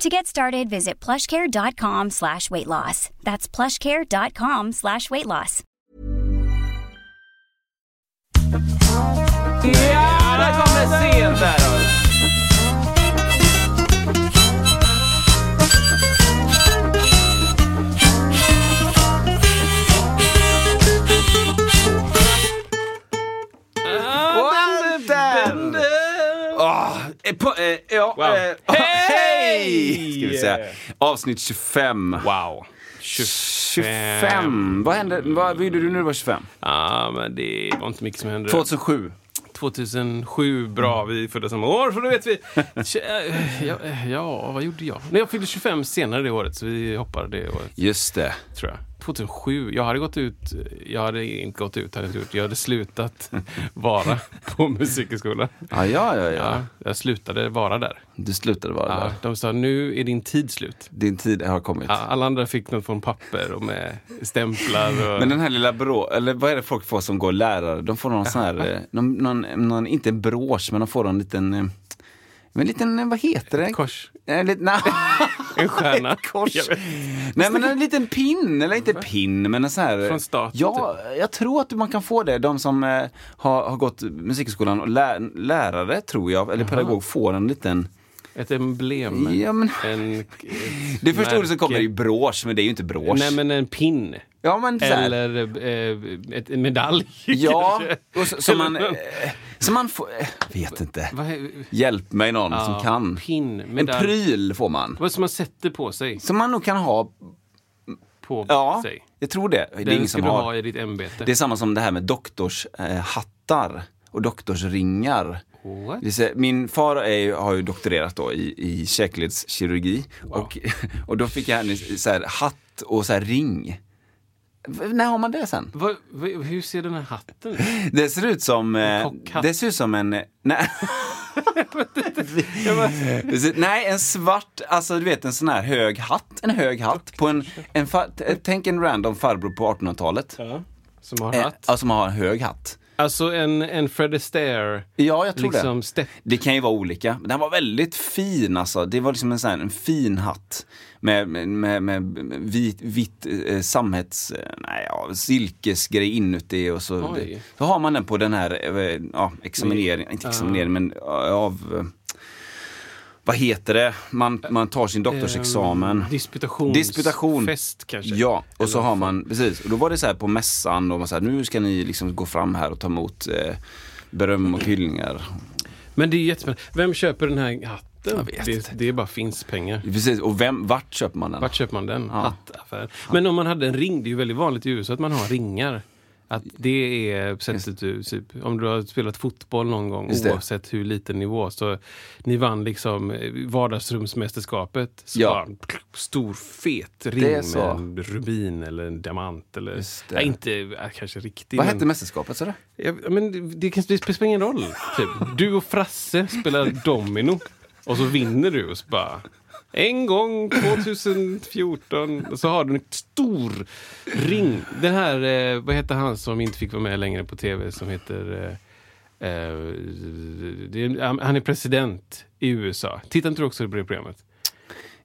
To get started, visit plushcare.com slash weight loss. That's plushcare.com slash weight loss. Ja, där kom det sent där på, eh, ja, Wow. eh, hej! Ska vi säga. Avsnitt 25. Wow. 25. Vad hände? Vad, vad gjorde du när du var 25? Ja, men det var inte mycket som hände. 2007. 2007, bra, vi är födda samma år, så då vet vi. Eh, Ja, eh, ja, vad gjorde jag? Nej, jag fyllde 25 senare det året, så vi hoppar det året, Just det. tror jag. 2007, jag hade gått ut, jag hade inte gått ut, hade jag gjort. Jag hade slutat vara på musikhögskolan. Ja, ja, ja. Ja, ja. jag slutade vara där. Du slutade vara Ja, där. de sa, nu är din tid slut. Din tid har kommit. Ja, alla andra fick något från papper och med stämplar. Och... Men den här lilla brå, eller vad är det folk får som går lärare? De får någon sån här, eh, någon, någon, någon, inte en brosch, men de får en liten, eh, en liten, eh, vad heter det? Kors. En liten, nej. En stjärna. Ett kors. Nej men en liten pin, eller inte pin, men en sån här. Från staten, typ. Ja, jag tror att man kan få det. De som eh, har, har gått musikskolan och lä, lärare, tror jag, eller pedagog, får en liten... Ett emblem. Ja, men, En, det första ordet som kommer är ju brosch, men det är ju inte brosch. Nej, men en pin. ja, men. Eller eh, ett, en medalj. Ja, och så, så man, eh, så man får, eh, vet inte. Hjälp mig någon Ja, som kan. Pin, En pryl får man. Vad som man sätter på sig. Som man nog kan ha, På ja, sig. jag tror det. Det är Den ingen ska som du har. ha i ditt ämbete. Det är samma som det här med doktorshattar eh, och doktorsringar. What? Min far är, har ju doktorerat då i, i käkledskirurgi och, och då fick jag en så här, hatt och så här ring. När har man det sen? Vad- vad- hur ser den här hatten ut? Det ser ut som... eh. Det ser ut som en... Nej. Det ser- Nej, en svart, alltså du vet en sån här hög hatt. En hög hatt på en, en fa- tänk en random farbror på 1800-talet. Ja. Som har Eh, hatt. Alltså man har en hög hatt. Alltså en, en Fred Astaire. Ja, jag tror liksom det. Step. Det kan ju vara olika. Den var väldigt fin alltså. Det var liksom en, sån här, en fin hatt. Med, med, med, vit, vitt eh, samhets... Eh, nej, ja, silkesgrej inuti och så. Det, så har man den på den här eh, ja, examinering, inte examinering men eh, av... Vad heter det? Man, man tar sin doktorsexamen. Eh, disputations- Disputation. Fest kanske. Ja, och så har man, precis. Och då var det så här på mässan och man så här, nu ska ni liksom gå fram här och ta emot eh, beröm och hyllningar. Men det är jättespännande. Vem köper den här hatten? Jag vet det, inte. det är bara finns pengar. Precis, och vem, vart köper man den? Vart köper man den? Hattaffär. Men om man hade en ring, det är ju väldigt vanligt i USA att man har ringar. Att det är sättet du, typ, om du har spelat fotboll någon gång, oavsett hur liten nivå, så ni vann liksom eh, vardagsrumsmästerskapet. Så Ja. stor fet ring med en rubin eller en diamant. Eller, nej, inte kanske riktigt. Vad men- hette mästerskapet sa du? Ja, men det, det, det spelar ingen roll. Typ. Du och Frasse spelar domino och så vinner du och så bara en gång 2014 och så har du en stor ring. Den här, eh, vad heter han som inte fick vara med längre på tv som heter eh, eh, det han är president i USA. Tittar inte du också på det programmet?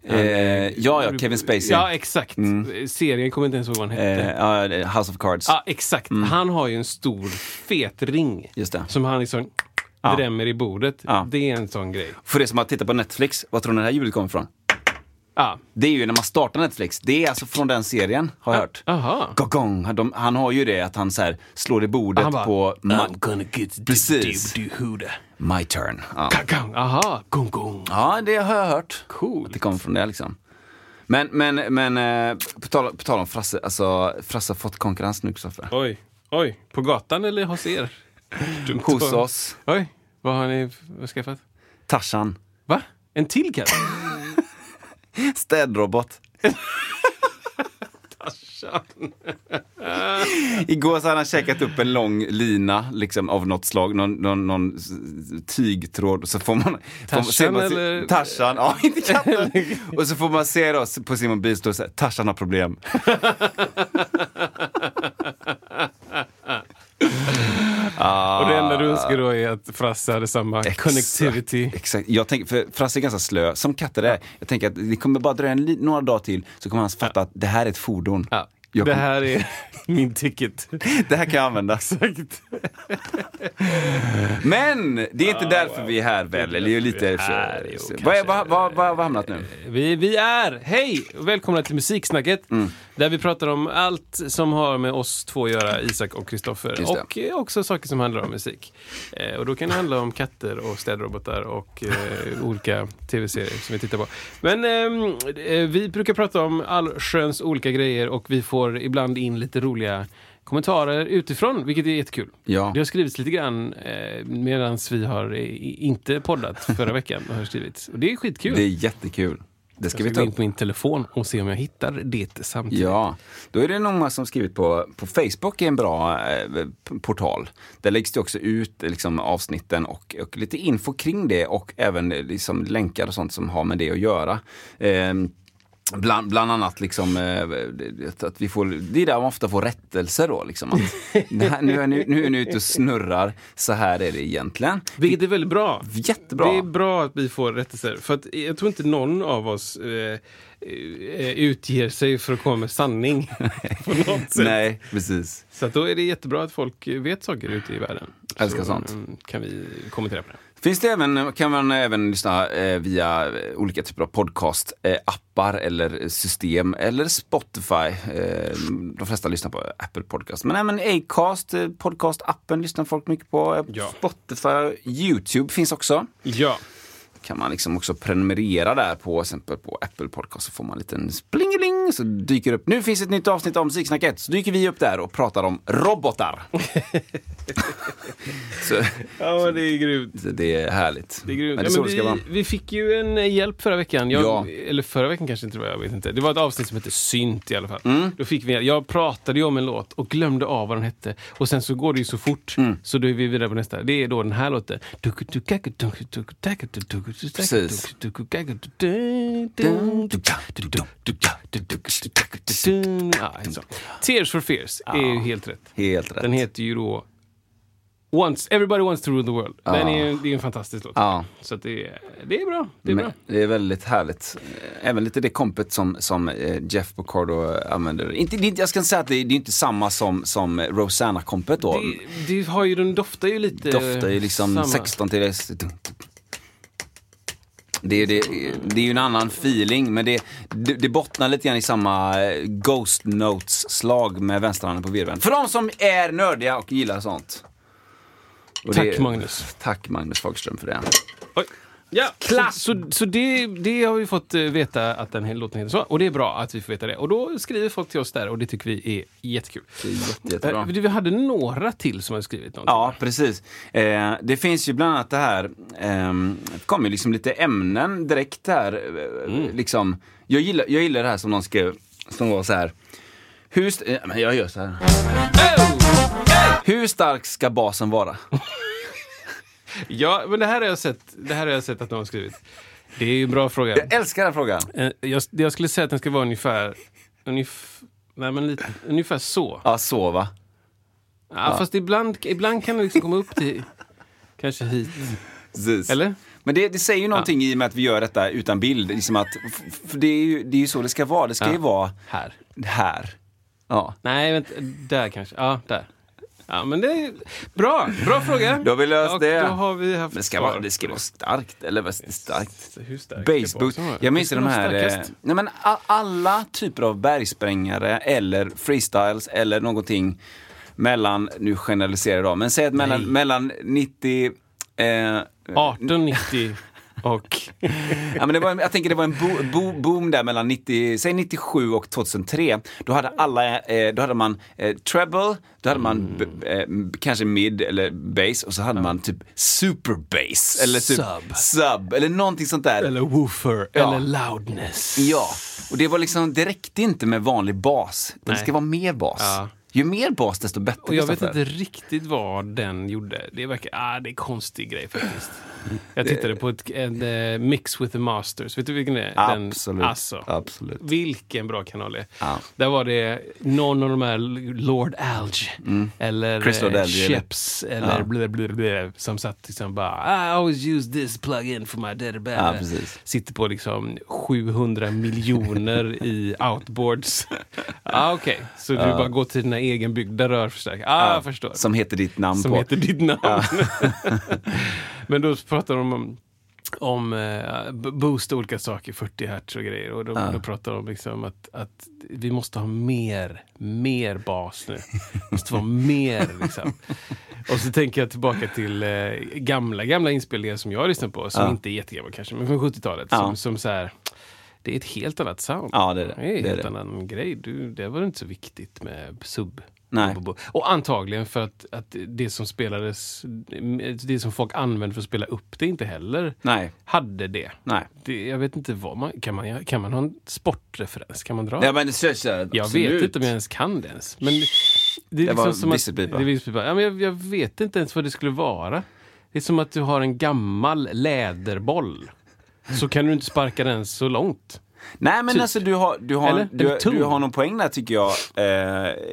Eh, ja, ja, Kevin Spacey. Ja, exakt. Serien kommer inte ens ihåg vad hette. Eh, det är House of Cards. Ja, exakt. Han har ju en stor fet ring. Just det. Som han liksom Ja. drämmer i bordet. Ja. Det är en sån grej. För er som har tittat på Netflix, vad tror ni det här ljudet kommer ifrån? Ja. Det är ju när man startar Netflix. Det är alltså från den serien, har jag hört. Aha. Gogong. De, han har ju det att han så här, slår i bordet bara, på I'm gonna get Precis. du huda. My turn. Ja. Aha, gong gong. ja, det har jag hört. Coolt. Att det kommer från det liksom. Men, men, men eh, på, tal, på tal om Frasse, alltså Frasse har fått konkurrens nu Kristoffer. Oj, oj. På gatan eller hos er? Hos oss, Oj, vad har ni skaffat? Tarzan. Va? En till katt? Städrobot. Igår så hade han käkat upp en lång lina liksom, av något slag, någon, någon, någon tygtråd. Och så får man, Tarzan man, eller- Tarzan, ja inte katten. och så får man se då på sin mobil stå så här, Tarzan har problem. Och det enda du önskar då är att Frasse hade samma connectivity. Exakt. Jag tänker, för Frasse är ganska slö, som katter är. Jag tänker att det kommer bara dröja några dagar till så kommer han fatta att det här är ett fordon. Ja. Jag Det här är min ticket. Det här kan jag använda. Exakt. Men det är inte därför vi är här väl? Eller är lite... är här, jo, vad, är, vad, vad, vad har vi hamnat nu? Vi, vi är, hej och välkomna till Musiksnacket. Mm. Där vi pratar om allt som har med oss två att göra, Isak och Kristoffer. Och eh, också saker som handlar om musik. Eh, och då kan det handla om katter och städrobotar och eh, olika tv-serier som vi tittar på. Men ehm, eh, vi brukar prata om allsköns olika grejer och vi får ibland in lite roliga kommentarer utifrån, vilket är jättekul. Ja. Det har skrivits lite grann eh, medan vi har eh, inte poddat förra veckan. Har skrivits. Och det är skitkul. Det är jättekul. Det ska Jag ska gå in på min telefon och se om jag hittar det samtidigt. Ja, då är det någon som skrivit på, på Facebook är en bra eh, portal. Där läggs det också ut liksom, avsnitten och, och lite info kring det och även eh, liksom, länkar och sånt som har med det att göra. Eh, Bland, bland annat liksom, eh, att vi får, det är där man ofta får rättelser då. Liksom, att, här, nu, är ni, nu är ni ute och snurrar, så här är det egentligen. Vilket är väldigt bra. Jättebra. Det är bra att vi får rättelser. För att jag tror inte någon av oss eh, eh, utger sig för att komma med sanning. på något sätt. Nej, precis. Så då är det jättebra att folk vet saker ute i världen. Älskar Så, sånt. mm, kan vi kommentera på det. Finns det även, kan man även lyssna eh, via eh, olika typer av podcast-appar eller system eller Spotify. Eh, de flesta lyssnar på Apple Podcast. Men även Acast, eh, podcast-appen lyssnar folk mycket på. Eh, Ja. Spotify, YouTube finns också. Ja. Kan man liksom också prenumerera där på exempel på Apple Podcast så får man en liten splingeling så dyker upp. Nu finns ett nytt avsnitt om Musiksnacket. Så dyker vi upp där och pratar om robotar. så, ja, det är grymt. det är härligt. Det är grymt. Men det är Ja, men det ska vara. vi, vi fick ju en eh, hjälp förra veckan. Jag, Ja. Eller förra veckan kanske inte det var, jag vet inte. Det var ett avsnitt som hette Synt i alla fall. Mm. Då fick vi, jag pratade ju om en låt och glömde av vad den hette. Och sen så går det ju så fort. Mm. Så då är vi vidare på nästa. Det är då den här låten. Precis. Ja. Tears for Fears är ju helt rätt. Helt rätt. Den heter ju då Once, Everybody Wants to Rule the World. Den är, det är en fantastisk låt. Ja. Så det, det är bra. Det är bra. Men det är väldigt härligt. Även lite det kompet som, som eh, Jeff Bocardo använder. Inte, det jag ska inte säga att det, det är inte samma som, som Rosanna-kompet då. Det, det har ju, den doftar ju lite... Doftar ju liksom samma. 16 till. Det, är- det, det är ju en annan feeling, men det, det, det bottnar lite grann i samma eh, Ghost Notes-slag med vänsterhanden på virveln. För de som är nördiga och gillar sånt. Och Tack, Magnus. Tack Magnus Fagerström för det. Oj. Ja, Klass. Så, så, så det, det har vi fått eh, veta att den här låten heter så. Och det är bra att vi får veta det. Och då skriver folk till oss där och det tycker vi är jättekul. Det är jätte, jättebra. Eh, Vi hade några till som har skrivit någonting. Ja, precis. Eh, det finns ju bland annat det här, det kommer ju liksom lite ämnen direkt här. eh, Mm. Liksom, jag, gillar, jag gillar det här som någon skrev, som var så här. Hur, st- eh, jag gör så här. Hur stark ska basen vara? Ja, men det här har jag sett, det här har jag sett att någon har skrivit. Det är ju en bra fråga. Jag älskar den frågan. Eh, Jag, jag skulle säga att den ska vara ungefär, ungef, nej, men lite, ungefär så. Ja, så va? Ja, Fast ibland, ibland kan det liksom komma upp till kanske hit. Precis. Eller? Men det, det säger ju någonting i och med att vi gör detta utan bild. Liksom att, f- för det, är ju, det är ju så det ska vara. Det ska Ja. ju vara Här. här. Ja. Nej, vänta, där kanske. Ja, där. Ja, men det är bra. Bra fråga. Då har vi löst Och det. Då har vi haft Men ska, vara, det ska vara starkt. Eller vad starkt? Hur stark ska Baseboot. Jag minns de här... Eh, nej men alla typer av bergsprängare eller freestyles eller någonting mellan, nu generaliserar jag men säg att mellan, mellan 90... Eh, 1890 Och Ja, men det var, en- jag tänker det var en bo, bo, boom där mellan 90, säg 97 och 2003. Då hade alla, eh, då hade man eh, treble, då hade man Mm. b, eh, kanske mid eller bass och så hade man typ super bass. Eller typ Sub. sub eller någonting sånt där. eller woofer, Ja. eller loudness. Ja, och det var liksom, det räckte inte med vanlig bas. Det ska vara mer bas. Ja. Ju mer bas desto bättre. Och jag vet inte riktigt vad den gjorde. Det verkar, ah, det är en konstig grej faktiskt. Jag tittade på ett, en eh, Mix with the Masters. Vet du vilken det är? Absolut. Den, alltså, Absolut. vilken bra kanal det är. Ja. Där var det någon av de här Lord Alge eller Mm. Chris Lord eh, Alge, eller- Sheps eller Ja. blä, blä, blä, som satt liksom bara I always use this plug-in for my dead bad. Ja, precis. Sitter på liksom 700 miljoner i outboards. ah, Okej, så du bara går till dina egenbyggda rörförstärkare. Ah, jag förstår. Som heter ditt namn Som på. heter ditt namn. Men då pratar de om, om eh, boosta olika saker, 40 hertz och grejer. Och då, då pratar de liksom att, att vi måste ha mer, mer bas nu. Det måste vara mer liksom. Och så tänker jag tillbaka till eh, gamla, gamla inspelningar som jag har lyssnat på, som Ja. inte är jättegamla kanske, men från 70-talet. Ja. Som, som så här, det är ett helt annat sound. Ja, det är det. Det är en Det är helt det. annan grej. Du, det var inte så viktigt med sub. Nej. Och antagligen för att, att det som spelades, det som folk använde för att spela upp det inte heller Nej. hade det. Nej. det jag vet inte vad man kan, man, kan man ha en sportreferens? Kan man dra? Ja, men så, så, jag absolut. vet inte om jag ens kan det ens. Men det är Det liksom som att, visselpipa. det är visselpipa. Ja, men jag, jag vet inte ens vad det skulle vara. Det är som att du har en gammal läderboll. Så kan du inte sparka den så långt. Nej men Typ. alltså du har, du har, du, du har någon poäng där tycker jag. Eh,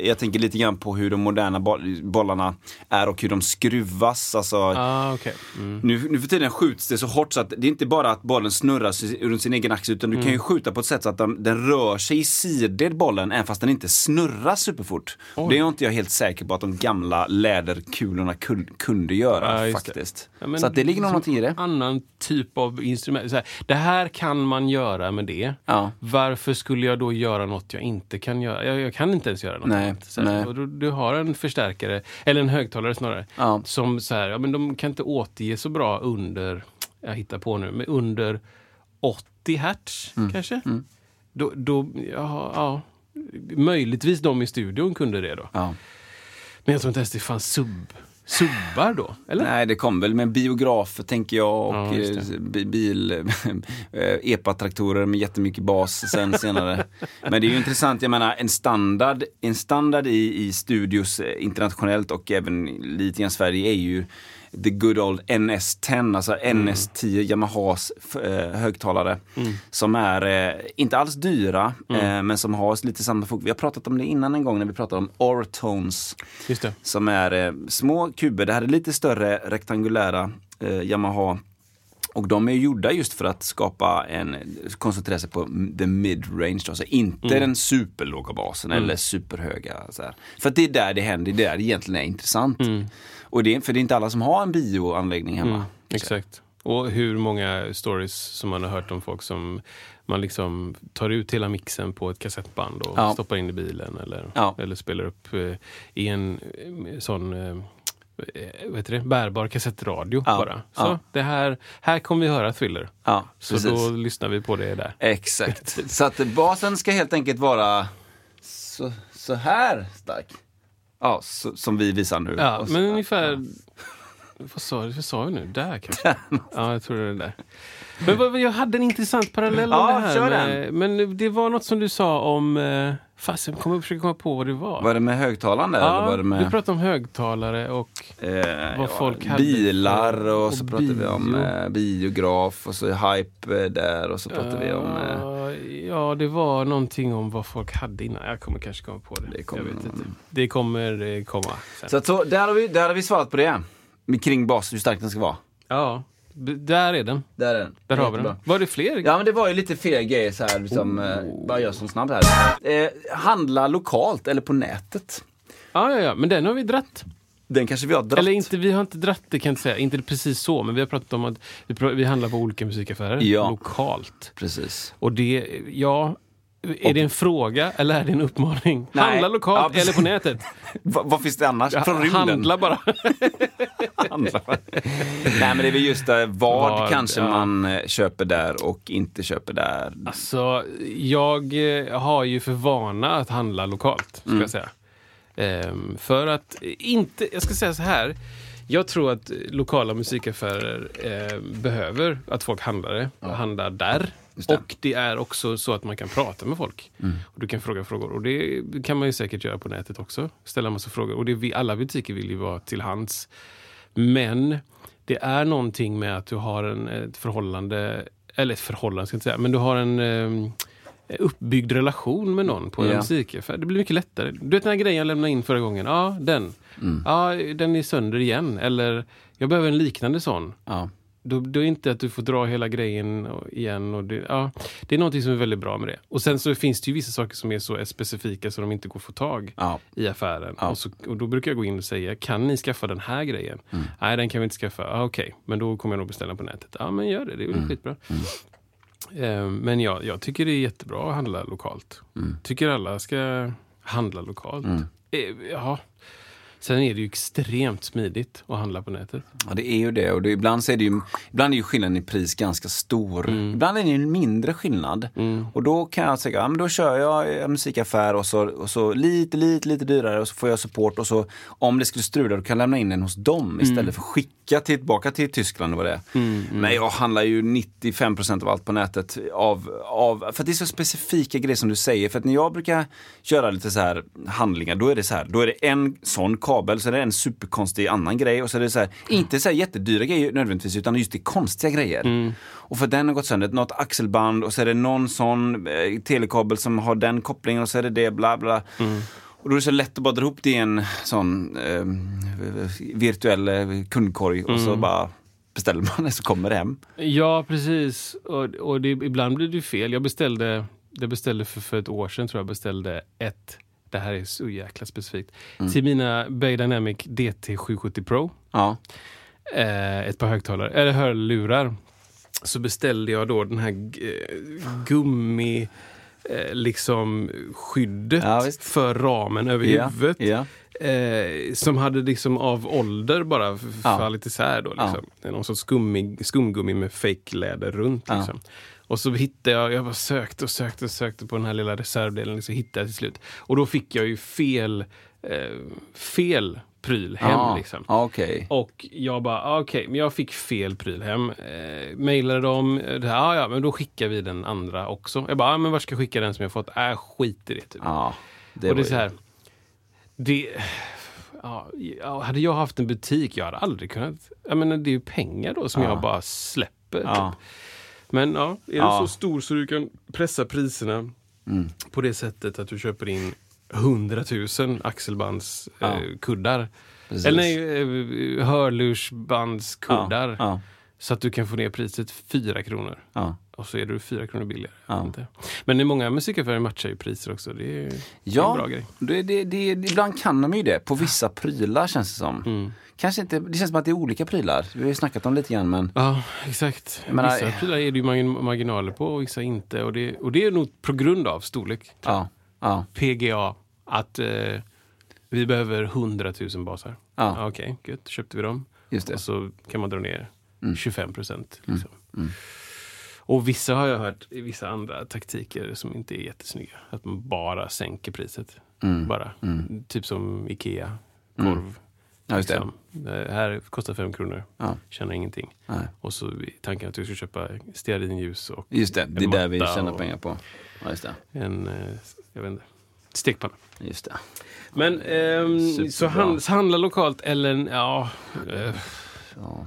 jag tänker lite grann på hur de moderna boll, bollarna är och hur de skruvas. Alltså, Ah, okay. mm. nu, nu för tiden skjuts det så hårt så att det är inte bara att bollen snurrar runt sin egen axel utan du Mm. kan ju skjuta på ett sätt så att den, den rör sig i sidled bollen även fast den inte snurrar superfort. Det är inte jag helt säker på att de gamla läderkulorna kun, kunde göra Ja, faktiskt. Ja, men så att det ligger någonting i det. Annan typ av instrument. Här, det här kan man göra med det. Ja. Varför skulle jag då göra något jag inte kan göra? Jag, jag kan inte ens göra något Nej, annat. Nej. du, du har en förstärkare, eller en högtalare snarare, Ja. som så här, ja, men de kan inte återge så bra under, jag hittar på nu, men under 80 hertz Mm. kanske? Då, då ja, ja, möjligtvis de i studion kunde det då. Ja. Men jag tror inte ens det fanns sub, subbar då, eller? Nej, det kom väl med biografer tänker jag och Ja, eh, bi- bil, eh, epatraktorer med jättemycket bas sen senare. Men det är ju intressant, jag menar en standard, en standard i, i studios eh, internationellt och även lite grann Sverige är ju the good old NS10, alltså Mm. NS10 Yamahas eh, högtalare. Som är eh, inte alls dyra Mm. eh, men som har lite samma funktion. Vi har pratat om det innan en gång när vi pratade om Ortones som är eh, små kuber. Det här är lite större rektangulära eh, Yamaha. Och de är gjorda just för att skapa en, koncentrera sig på the mid-range, alltså inte Mm. den superlåga basen eller superhöga. Så här. För att det är där det händer, det är där det egentligen är intressant. Mm. Och det är, för det är inte alla som har en bioanläggning hemma. Mm, exakt. Och hur många stories som man har hört om folk som man liksom tar ut hela mixen på ett kassettband och Ja. stoppar in i bilen eller, Ja. eller spelar upp eh, i en eh, sån eh, vad heter det? bärbar kassettradio Ja. bara. Så Ja. det här, här kommer vi höra Thriller. Ja, Så då lyssnar vi på det där. Exakt. Så att basen ska helt enkelt vara så, så här stark. Ja, så, som vi visar nu. Ja, men ungefär... Vad sa, vad sa vi nu? Där kanske? ja, jag tror det är där. Men vad, jag hade en intressant parallell om Ja, det här. kör Med, men det var något som du sa om... Eh, fast jag kommer försöka komma på vad det var. Var det med högtalaren där? eller var det med... Du pratade om högtalare och... Eh, Vad folk hade bilar och, och så pratade vi om bio. eh, biograf och så hype eh, där och så pratade vi om... Eh, Ja, ja, det var någonting om vad folk hade innan. Jag kommer kanske komma på det. Det kommer jag vet inte. Det kommer eh, komma sen. så att så, där, har vi, där har vi svarat på det. Med Kring bas, hur stark den ska vara. Ja, där är den. Där är den. Där har vi den. Var det fler? Ja men det var ju lite fler grejer så här, liksom, Oh. eh, bara gör som snabbt här. Eh, handla lokalt eller på nätet. Ja, ja, ja, men den har vi dratt. Den kanske vi har dratt. Eller inte, vi har inte dratt det kan jag inte säga. Inte precis så, men vi har pratat om att vi, vi handlar på olika musikaffärer Ja. lokalt. Precis. Och det, ja, Är det en fråga eller är det en uppmaning? Nej. Handla lokalt Ja, eller på nätet? Va, vad finns det annars? Från rymden? Handla bara. Handla. Nej men det är väl just det, vad Var, kanske ja. man eh, köper där och inte köper där. Alltså, jag eh, har ju för vana att handla lokalt, ska Mm. jag säga. Ehm, för att inte, jag ska säga så här. Jag tror att lokala musikaffärer eh, behöver att folk handlar det, handlar där. Det. Och det är också så att man kan prata med folk. Och du kan fråga frågor. Och det kan man ju säkert göra på nätet också. Ställa massa frågor. Och det, vi, alla butiker vill ju vara till hands. Men det är någonting med att du har en, ett förhållande, eller ett förhållande ska jag inte säga, men du har en eh, uppbyggd relation med någon på en Ja. musikaffär. Det blir mycket lättare. Du vet den här grejen jag lämnade in förra gången? Ja, den. Mm. Ja, den är sönder igen. Eller, jag behöver en liknande sån. Ja. Då, då är det inte att du får dra hela grejen igen. Och det, ja, det är någonting som är väldigt bra med det. Och sen så finns det ju vissa saker som är så specifika så de inte går att få tag Ja. i affären. Ja. Och, så, och då brukar jag gå in och säga, kan ni skaffa den här grejen? Mm. Nej, den kan vi inte skaffa. Ah, Okej, men då kommer jag nog beställa på nätet. Ja, men gör det. Det är väl Mm. skitbra. Eh, men jag, jag tycker det är jättebra att handla lokalt. Mm. Tycker alla ska handla lokalt. Eh, ja. Sen är det ju extremt smidigt att handla på nätet. Ja, det är ju det. Och det, ibland, så är det ju, ibland är ju skillnaden i pris ganska stor. Ibland är det en mindre skillnad. Och då kan jag säga, ja, men då kör jag en musikaffär och så, och så lite, lite, lite dyrare och så får jag support. Och så om det skulle strula, då kan jag lämna in den hos dem istället för att skicka tillbaka till Tyskland. Vad det är. Men jag handlar ju 95% av allt på nätet. Av, av, för att det är så specifika grejer som du säger. För att när jag brukar köra lite så här handlingar, då är det så här, då är det en sån kabel, så är det en superkonstig annan grej och så är det så här, inte så här jättedyra grejer nödvändigtvis, utan just det konstiga grejer. Och för den har gått sönder, något axelband och så är det någon sån eh, telekabel som har den kopplingen och så är det det, bla bla. Och då är det så lätt att bara dra ihop det i en sån eh, virtuell eh, kundkorg och så bara beställer man det så kommer det hem. Ja, precis. Och, och det, ibland blir det fel. Jag beställde, jag beställde för, för ett år sedan, tror jag, beställde ett, det här är så jäkla specifikt, till mina Bay Dynamic DT770 Pro. Ja, eh, ett par högtalare, eller hörlurar. Så beställde jag då den här eh, gummi eh, liksom skyddet Ja, för ramen över Ja, huvudet. ja. Eh, som hade liksom av ålder bara f- Ja. fallit isär. Då, Ja. liksom. Är Någon sorts skummi, skumgummi med fake läder runt. Ja. Och så hittade jag, jag bara sökte och sökte och sökte på den här lilla reservdelen, så hittade jag till slut. Och då fick jag ju fel, eh, fel pryl hem. Ja, Liksom. ja, okej. Och jag bara, ah, okej, men jag fick fel pryl hem. Eh, mailade dem, eh, det här, ah, ja, men då skickar vi den andra också. Jag bara, ah, men var ska jag skicka den som jag fått? Äh, skit i det. Typ. Ja, det och det är så här, det... Ja, ja, hade jag haft en butik, jag hade aldrig kunnat... Jag menar, det är ju pengar då som Ja. jag bara släpper. Ja. Typ. Men ja, är Ja. du så stor så du kan pressa priserna Mm. på det sättet att du köper in 100 000 axelbandskuddar. Ja. Eh. Eller nej, eh, hörlursbandskuddar. Ja, Så att du kan få ner priset 4 kronor. ja. Och så är du 4 kronor billigare. Ja. Men det är många musikaffärer matchar ju priser också. Det är, det är en Ja, bra grej. det, det, det, ibland kan de ju det. På vissa prylar känns det som. Mm. Kanske inte, det känns som att det är olika prylar. Vi har ju snackat om lite grann men Ja, exakt. Menar- vissa prylar är det ju margin- marginaler på och vissa inte. Och det, och det är nog på grund av storlek. ja, ja, PGA. Att eh, vi behöver 100 000 basar. Ja. Ja. Okej, gött. köpte vi dem. just det. Och så kan man dra ner Mm. 25 procent. Liksom. Och vissa har jag hört, vissa andra taktiker som inte är jättesnygga. Att man bara sänker priset. Mm. Bara. Typ som Ikea, korv. Ja, just. Liksom. Det här kostar fem kronor. Ja. Tjänar ingenting. Nej. Och så tanken att du ska köpa stearinljus och Just det, det är där vi tjänar pengar på. Ja, just det. en eh, jag vet inte, stekpanna. Just det. Men ehm, så, han, så handla lokalt eller ja, eh, Ja,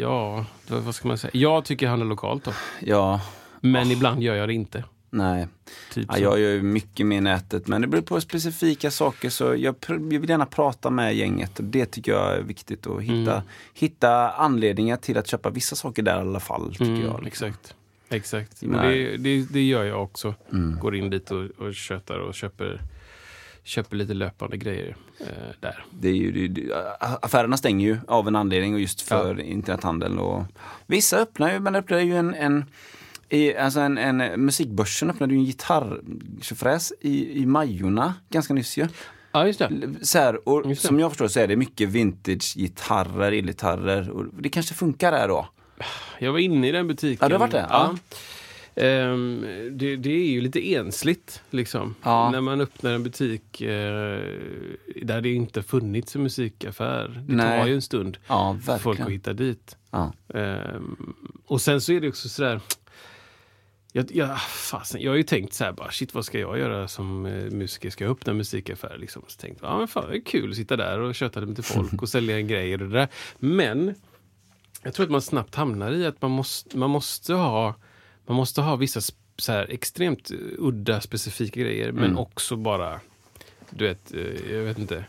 ja, vad ska man säga? Jag tycker handla lokalt då. ja Men ibland gör jag det inte. nej. Typ Ja, jag gör ju mycket med nätet, men det beror på specifika saker. Så jag, vill gärna prata med gänget och det tycker jag är viktigt. Att hitta, Mm. hitta anledningar till att köpa vissa saker där i alla fall. Tycker Mm, jag, liksom. Exakt. Exakt. Det, det, det gör jag också. Mm. Går in dit och, och köttar och köper, köper lite löpande grejer eh, där. Det är ju, det, det, affärerna stänger ju av en anledning och just för internethandeln. Och vissa öppnar ju, men öppnar ju en, en I, alltså en, en, musikbörsen öppnade ju en gitarrtjofräs i, i Majorna ganska nyss ju. Ja, just det. Så här, och Just det. som jag förstår så är det mycket vintage-gitarrer, elgitarrer. Det kanske funkar där då? Jag var inne i den butiken. Ja, du har varit där? Ja. Ehm, det, det är ju lite ensligt liksom. Ja. När man öppnar en butik eh, där det inte funnits en musikaffär. Det Nej. tar ju en stund Ja, för folk att hitta dit. Ja. Ehm, och sen så är det också sådär jag, jag, fasen, jag har ju tänkt så här bara, shit vad ska jag göra som eh, musiker? Ska jag öppna en musikaffär? Liksom. Så tänkte jag, ja men fan det är kul att sitta där och köta till folk och sälja grejer och det där. Men jag tror att man snabbt hamnar i att man måste, man måste ha man måste ha vissa så här extremt eh, udda specifika grejer men Mm. också bara du vet, eh, jag vet inte.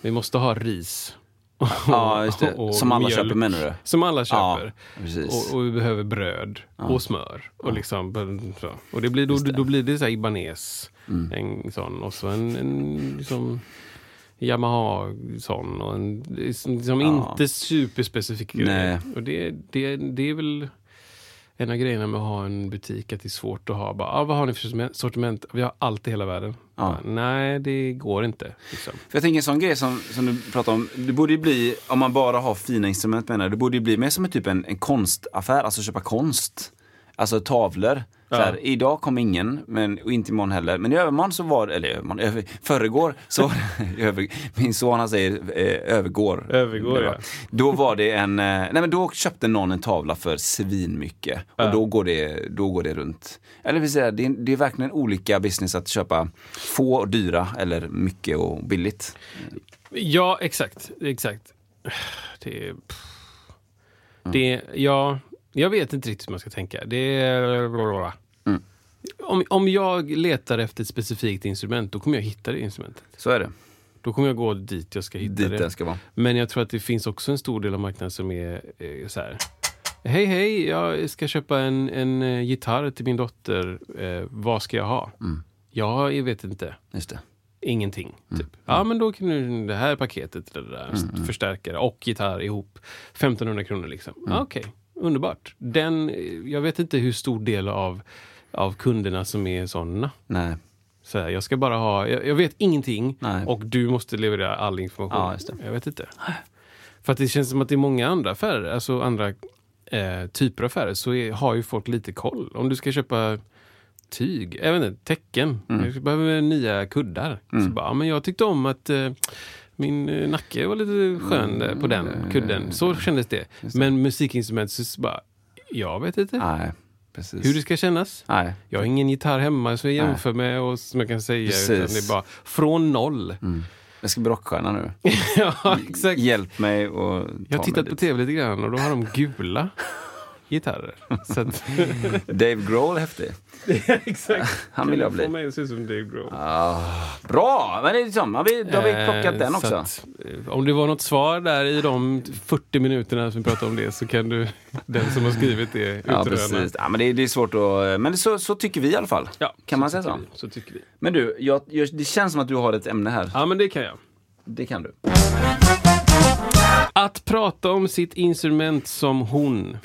Vi måste ha ris. Ja, just det. Och Som alla mjölk. köper menar du? Som alla Ja, köper. precis. och, och vi behöver bröd och smör. Och, liksom, så. och det blir, då, det. då blir det så här Ibanez. Mm. En sån. Och så en, en liksom, Yamaha sån. Och en, liksom, Ja. inte superspecifik grej. Och det, det, det är väl en av grejerna med att ha en butik, att det är svårt att ha. Bara, ah, vad har ni för sortiment? Vi har allt i hela världen. Ja. Bara, Nej, det går inte. Liksom. För jag tänker en sån grej som, som du pratar om, det borde ju bli, om man bara har fina instrument menar det borde ju bli mer som en typ en, en konstaffär, alltså köpa konst. Alltså tavlor. Så Ja. här, idag kom ingen, men, och inte imorgon heller. Men i övermorgon så var eller övermorgon, över, förrgår, så över, min son han säger eh, övergår. Övergår, ja. Då var det en, eh, nej men då köpte någon en tavla för svinmycket. Och Ja. då, går det, då går det runt. Eller vill säga, det är, det är verkligen olika business att köpa få och dyra eller mycket och billigt. Ja, exakt. exakt. Det är... Det, ja, jag vet inte riktigt hur man ska tänka. Det är... Mm. Om, om jag letar efter ett specifikt instrument, då kommer jag hitta det instrumentet. Så är det. Då kommer jag gå dit jag ska hitta Dit det. den ska vara. Men jag tror att det finns också en stor del av marknaden som är eh, så här. Hej, hej, jag ska köpa en, en eh, gitarr till min dotter. Eh, vad ska jag ha? Mm. Ja, jag vet inte. Just det. Ingenting. Mm. Typ. Ja, men då kan du det här paketet, det där, förstärkare och gitarr ihop. 1500 kronor liksom. Mm. Okej, underbart. Den, jag vet inte hur stor del av, av kunderna som är sådana. Nej. Så här, jag ska bara ha, jag, jag vet ingenting Nej. och du måste leverera all information. Ja, just det. Jag vet inte. För att det känns som att det är många andra affärer, alltså andra eh, typer av affärer, så är, har ju folk lite koll. Om du ska köpa tyg, jag vet inte, tecken. Mm. Jag behöver nya kuddar. Så bara, men jag tyckte om att eh, min eh, nacke var lite skön eh, på den kudden. Så kändes det. Men musikinstrument, så bara, jag vet inte Nej, precis. hur det ska kännas. Nej. Jag har ingen gitarr hemma som jag jämför med och som jag kan säga. Precis. Utan det är bara från noll. Jag ska bli rockstjärna nu. ja, exakt. Hjälp mig och ta Jag har tittat på tv lite grann och då har de gula gitarrer. Att, Dave Grohl, häftig. exakt. Han vill jag bli. Får mig att se ut som Dave Grohl. Ah, bra! Men det är liksom, har vi, då har vi plockat Eh, den så också. Att, eh, om det var något svar där i de 40 minuterna som vi pratade om det så kan du, den som har skrivit det, Ja, utröna. precis. Ja, men det, är- det är svårt att... Men det, så, så tycker vi i alla fall. Ja, Kan man säga så? Vi, så tycker vi. Men du, jag, jag, det känns som att du har ett ämne här. Ja, men det kan jag. Det kan du. Att prata om sitt instrument som hon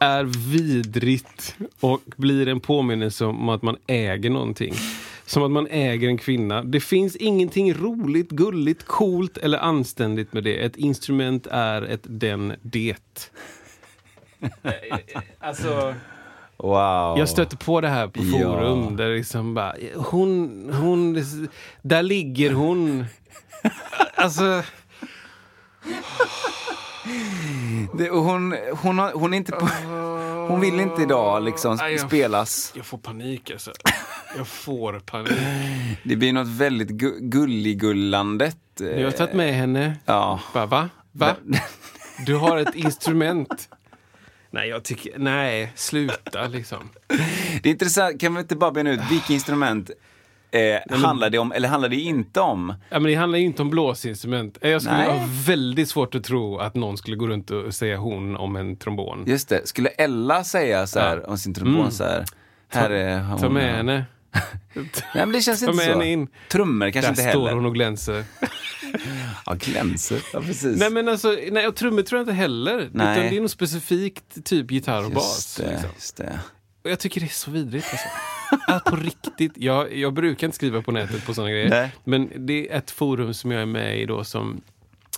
är vidrigt och blir en påminnelse om att man äger någonting. Som att man äger en kvinna. Det finns ingenting roligt, gulligt, coolt eller anständigt med det. Ett instrument är ett den det. Alltså, Wow. jag stötte på det här på Ja. forum. Där liksom bara, hon, hon, där ligger hon. Alltså, Det, och hon, hon, har, hon, är inte på, hon vill inte idag liksom Nej, jag- spelas. jag får panik alltså. Jag får panik. Det blir något väldigt gu, gulligullandet. Jag har tagit med henne. Ja. Bara, va? Va? Du har ett instrument. Nej, jag tycker... Nej, sluta liksom. Det är intressant, kan vi inte bara bena ut vilka instrument eh, handlar det om, eller handlar det inte om? Ja, men det handlar inte om blåsinstrument. Jag skulle Nej. ha väldigt svårt att tro att någon skulle gå runt och säga hon om en trombon. Just det, skulle Ella säga så här Ja. om sin trombon Mm. så här, här är hon. Ta med henne. Nej men det känns Ta inte med så. henne in. Trummor kanske Där inte står heller. hon och glänser. Ja, glänser. Ja, precis. Nej men alltså, nej, och trummor tror jag inte heller. Nej. Utan det är nog specifikt typ gitarr och bas. just det, Liksom. just det. Och jag tycker det är så vidrigt. Alltså. Att på riktigt, jag, jag brukar inte skriva på nätet på sådana grejer. Nej. Men det är ett forum som jag är med i då som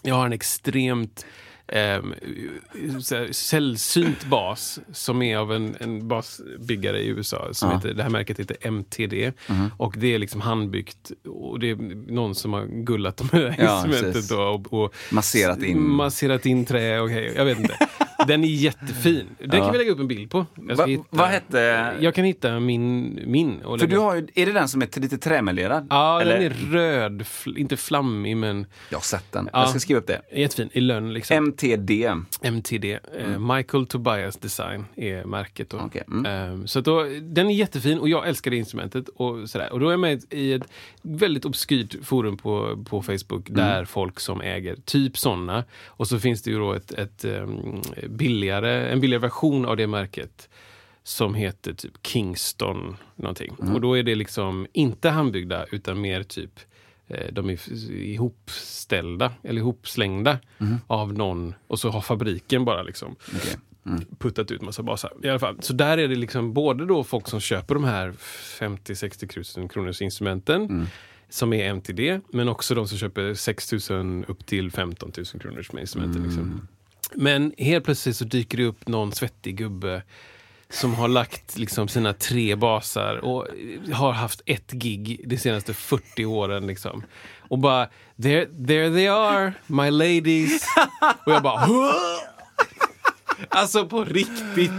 jag har en extremt här, sällsynt bas som är av en, en basbyggare i USA. Som Ja. heter, det här märket heter MTD. Och det är liksom handbyggt och det är någon som har gullat med det här Ja, instrumentet och, och Masserat in. masserat in trä och hej, jag vet inte. Den är jättefin. Den Ja. kan vi lägga upp en bild på. Va, hitta- vad hette... jag kan hitta min. min För du har ju, är det den som är lite trämelerad? Ja, Eller? den är röd. Inte flammig, men Jag har sett den. Ja. Jag ska skriva upp det. jättefin. I lönn liksom. MTD. MTD. Eh, Michael Tobias Design är märket. Då. Mm. Okej, mm. Eh, så då, den är jättefin och jag älskar det instrumentet. Och, sådär. och då är jag med i ett väldigt obskyrt forum på, på Facebook Mm. där folk som äger typ sådana. Och så finns det ju då ett, ett um, billigare, en billigare version av det märket som heter typ Kingston någonting. Mm. Och då är det liksom inte handbyggda utan mer typ de är ihopställda eller ihopslängda av någon och så har fabriken bara liksom Mm. Okej. Mm. puttat ut massa basar. I alla fall. Så där är det liksom både då folk som köper de här 50-60 000 kronors instrumenten Mm. som är MTD, men också de som köper 6 000 upp till 15 000 kronors med instrumenten. Mm. Liksom. Men helt plötsligt så dyker det upp någon svettig gubbe som har lagt liksom sina tre basar och har haft ett gig de senaste 40 åren. Liksom. Och bara, there, there they are, my ladies. Och jag bara, "Huh?" Alltså på riktigt.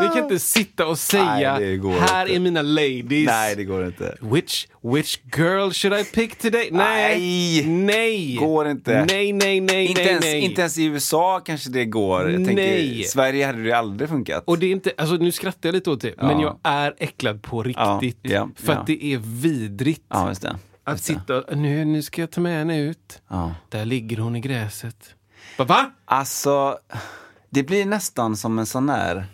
Ni kan inte sitta och säga, Nej, här inte. är mina ladies. Nej, det går inte. Which, which girl should I pick today? Nej! Nej. Nej! Går inte. Nej, nej, nej, Inte, nej, ens, nej. inte ens i USA kanske det går. Jag tänker, Nej. I Sverige hade det aldrig funkat. Och det är inte, alltså nu skrattar jag lite åt det, men Ja. jag är äcklad på riktigt. ja, för ja. att det är vidrigt. Ja, just det. att sitta, nu, nu ska jag ta med henne ut. Ja. Där ligger hon i gräset. Va? Alltså, det blir nästan som en sån där,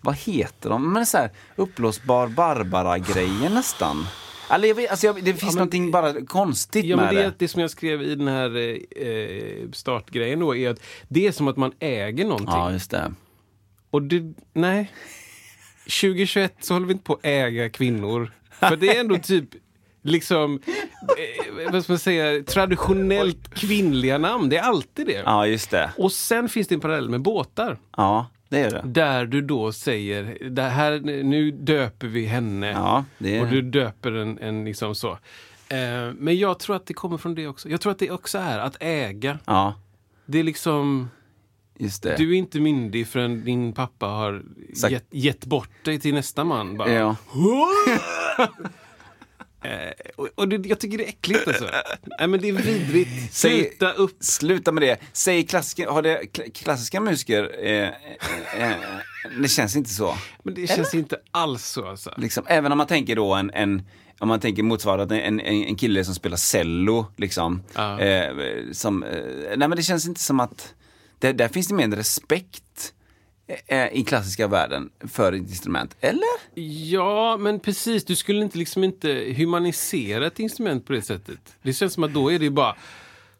vad heter de? Men så här, uppblåsbar Barbara-grejen nästan. Jag vet, alltså jag, det finns men- någonting bara konstigt Ja, med men det, det. det som jag skrev i den här eh, startgrejen då, är att det är som att man äger någonting. Ja, just det. Och det, nej. 2021 så håller vi inte på att äga kvinnor. För det är ändå typ liksom, eh, vad ska man säga, traditionellt kvinnliga namn. Det är alltid det. Ja, just det. Och sen finns det en parallell med båtar. Ja, det är det. Där du då säger, det här, nu döper vi henne. Ja, det Och du är... döper en, en liksom så. Eh, men jag tror att det kommer från det också. Jag tror att det också är att äga. Ja, Det är liksom, just det. du är inte myndig förrän din pappa har Sagt- gett, gett bort dig till nästa man. Bara. Ja. Eh, och och det, jag tycker det är äckligt alltså. Nej men det är vidrigt. Säg- Sluta upp. Sluta med det. Säg klassiska, har det kla- klassiska musiker, eh, eh, eh, det känns inte så. Men det känns inte alls så alltså. Liksom, även om man tänker då en, en om man tänker motsvarande en, en, en kille som spelar cello, liksom. Ja. Eh, som, eh, nej men det känns inte som att, det, där finns det mer respekt eh, i klassiska världen för ett instrument, eller? Ja, men precis. Du skulle inte liksom inte humanisera ett instrument på det sättet. Det känns som att då är det ju bara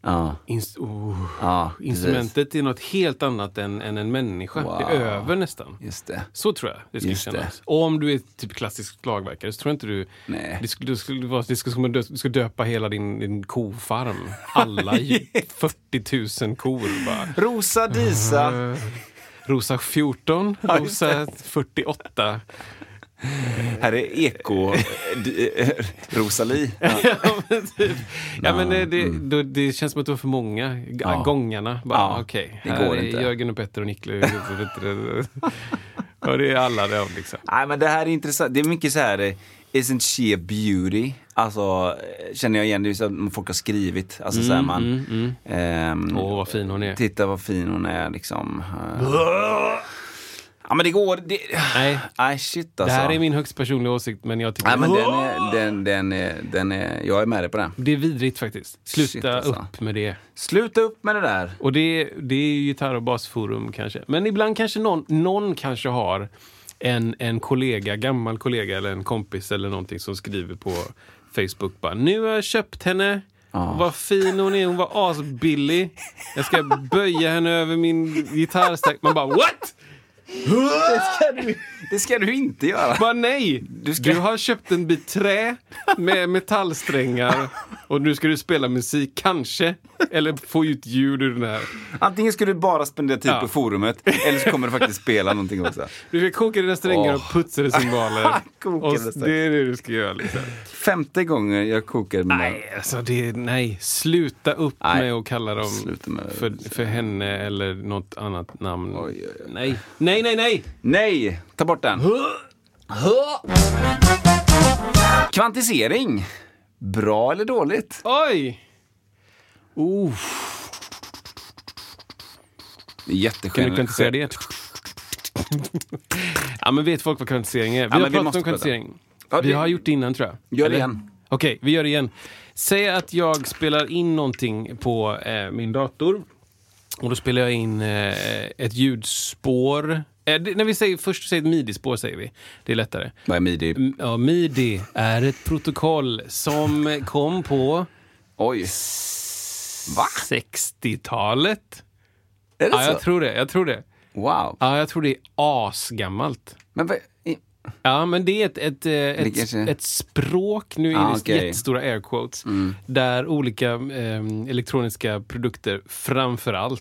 Ja, inst- oh, ja instrumentet är något helt annat än, än en människa. Det är Wow. över nästan. Just det. Så tror jag det skulle Just det. kännas. Och om du är typ klassisk slagverkare så tror jag inte du... Nej. Det skulle, det skulle vara, det skulle, du ska döpa hela din, din kofarm. Alla ju- 40 000 kor bara. Rosa Disa. Eh, Rosa 14, Ja, just Rosa 48. Här är Eko d- eh, Rosalie. Ja. men, typ. ja, men det, det, då, det känns som att det var för många. G- mm. Ja. Gångarna. Bara, Ja, Okej, det här är inte. Jörgen och Petter och Niklas. och det är alla de liksom. Nej men det här är intressant. Det är mycket så här, eh, isn't she a beauty? Alltså, känner jag igen, det så att folk har skrivit. Alltså så här, man, Mm, mm. ehm, Åh, vad fin hon är. titta vad fin hon är liksom. Eh, Ja men det går, det, Nej, nej shit det alltså. här är min högst personliga åsikt, men jag tycker Nej men den är, den, den är, den är, jag är med dig på den. det är vidrigt faktiskt. Sluta Shit, alltså. upp med det. Sluta upp med det där. Och det, det är ju gitarr och basforum kanske. Men ibland kanske någon, någon kanske har en, en kollega, gammal kollega eller en kompis eller någonting som skriver på Facebook bara Nu har jag köpt henne Vad fin hon är, hon var asbillig. Jag ska böja henne över min gitarrstack. Man bara what? Det ska du, det ska du inte göra. Bara nej! Du, ska- har köpt en bit trä med metallsträngar och nu ska du spela musik, kanske. Eller få ut ljud ur den här. Antingen ska du bara spendera tid Ja. på forumet, eller så kommer du faktiskt spela någonting också. Du ska koka dina strängar Åh. och cymbaler. Kokade och strängar. det är det du ska göra. Liksom. Femte gången jag kokar mina... Nej, alltså det, nej. Sluta upp Nej. med att kalla dem för, för henne eller något annat namn. Oj, oj, oj. Nej, nej, nej, nej! Nej! Ta bort den. Kvantisering. Bra eller dåligt? Oj! Det är jätteskönt. kan du kvantisera det? ja, men vet folk vad kvantisering är? Vi Ja, har vi pratat måste om kvantisering. Ja, Vi det- har gjort det innan tror jag. Gör det Eller? igen. Okej, vi gör det igen. Säg att jag spelar in någonting på eh, min dator. Och då spelar jag in eh, ett ljudspår. Eh, det, när vi säger, först säger midi-spår säger vi. Det är lättare. Vad är midi? M- Ja, midi är ett protokoll som kom på Oj. Va? 60-talet. Är det Ja, så? jag tror det. Jag tror det. Wow. Ja, jag tror det är asgammalt. Men vad... Ja, men det är ett, ett, eh, ett, kanske- ett språk, nu är Ah, det. Mm. jättestora air quotes, där olika eh, elektroniska produkter framför allt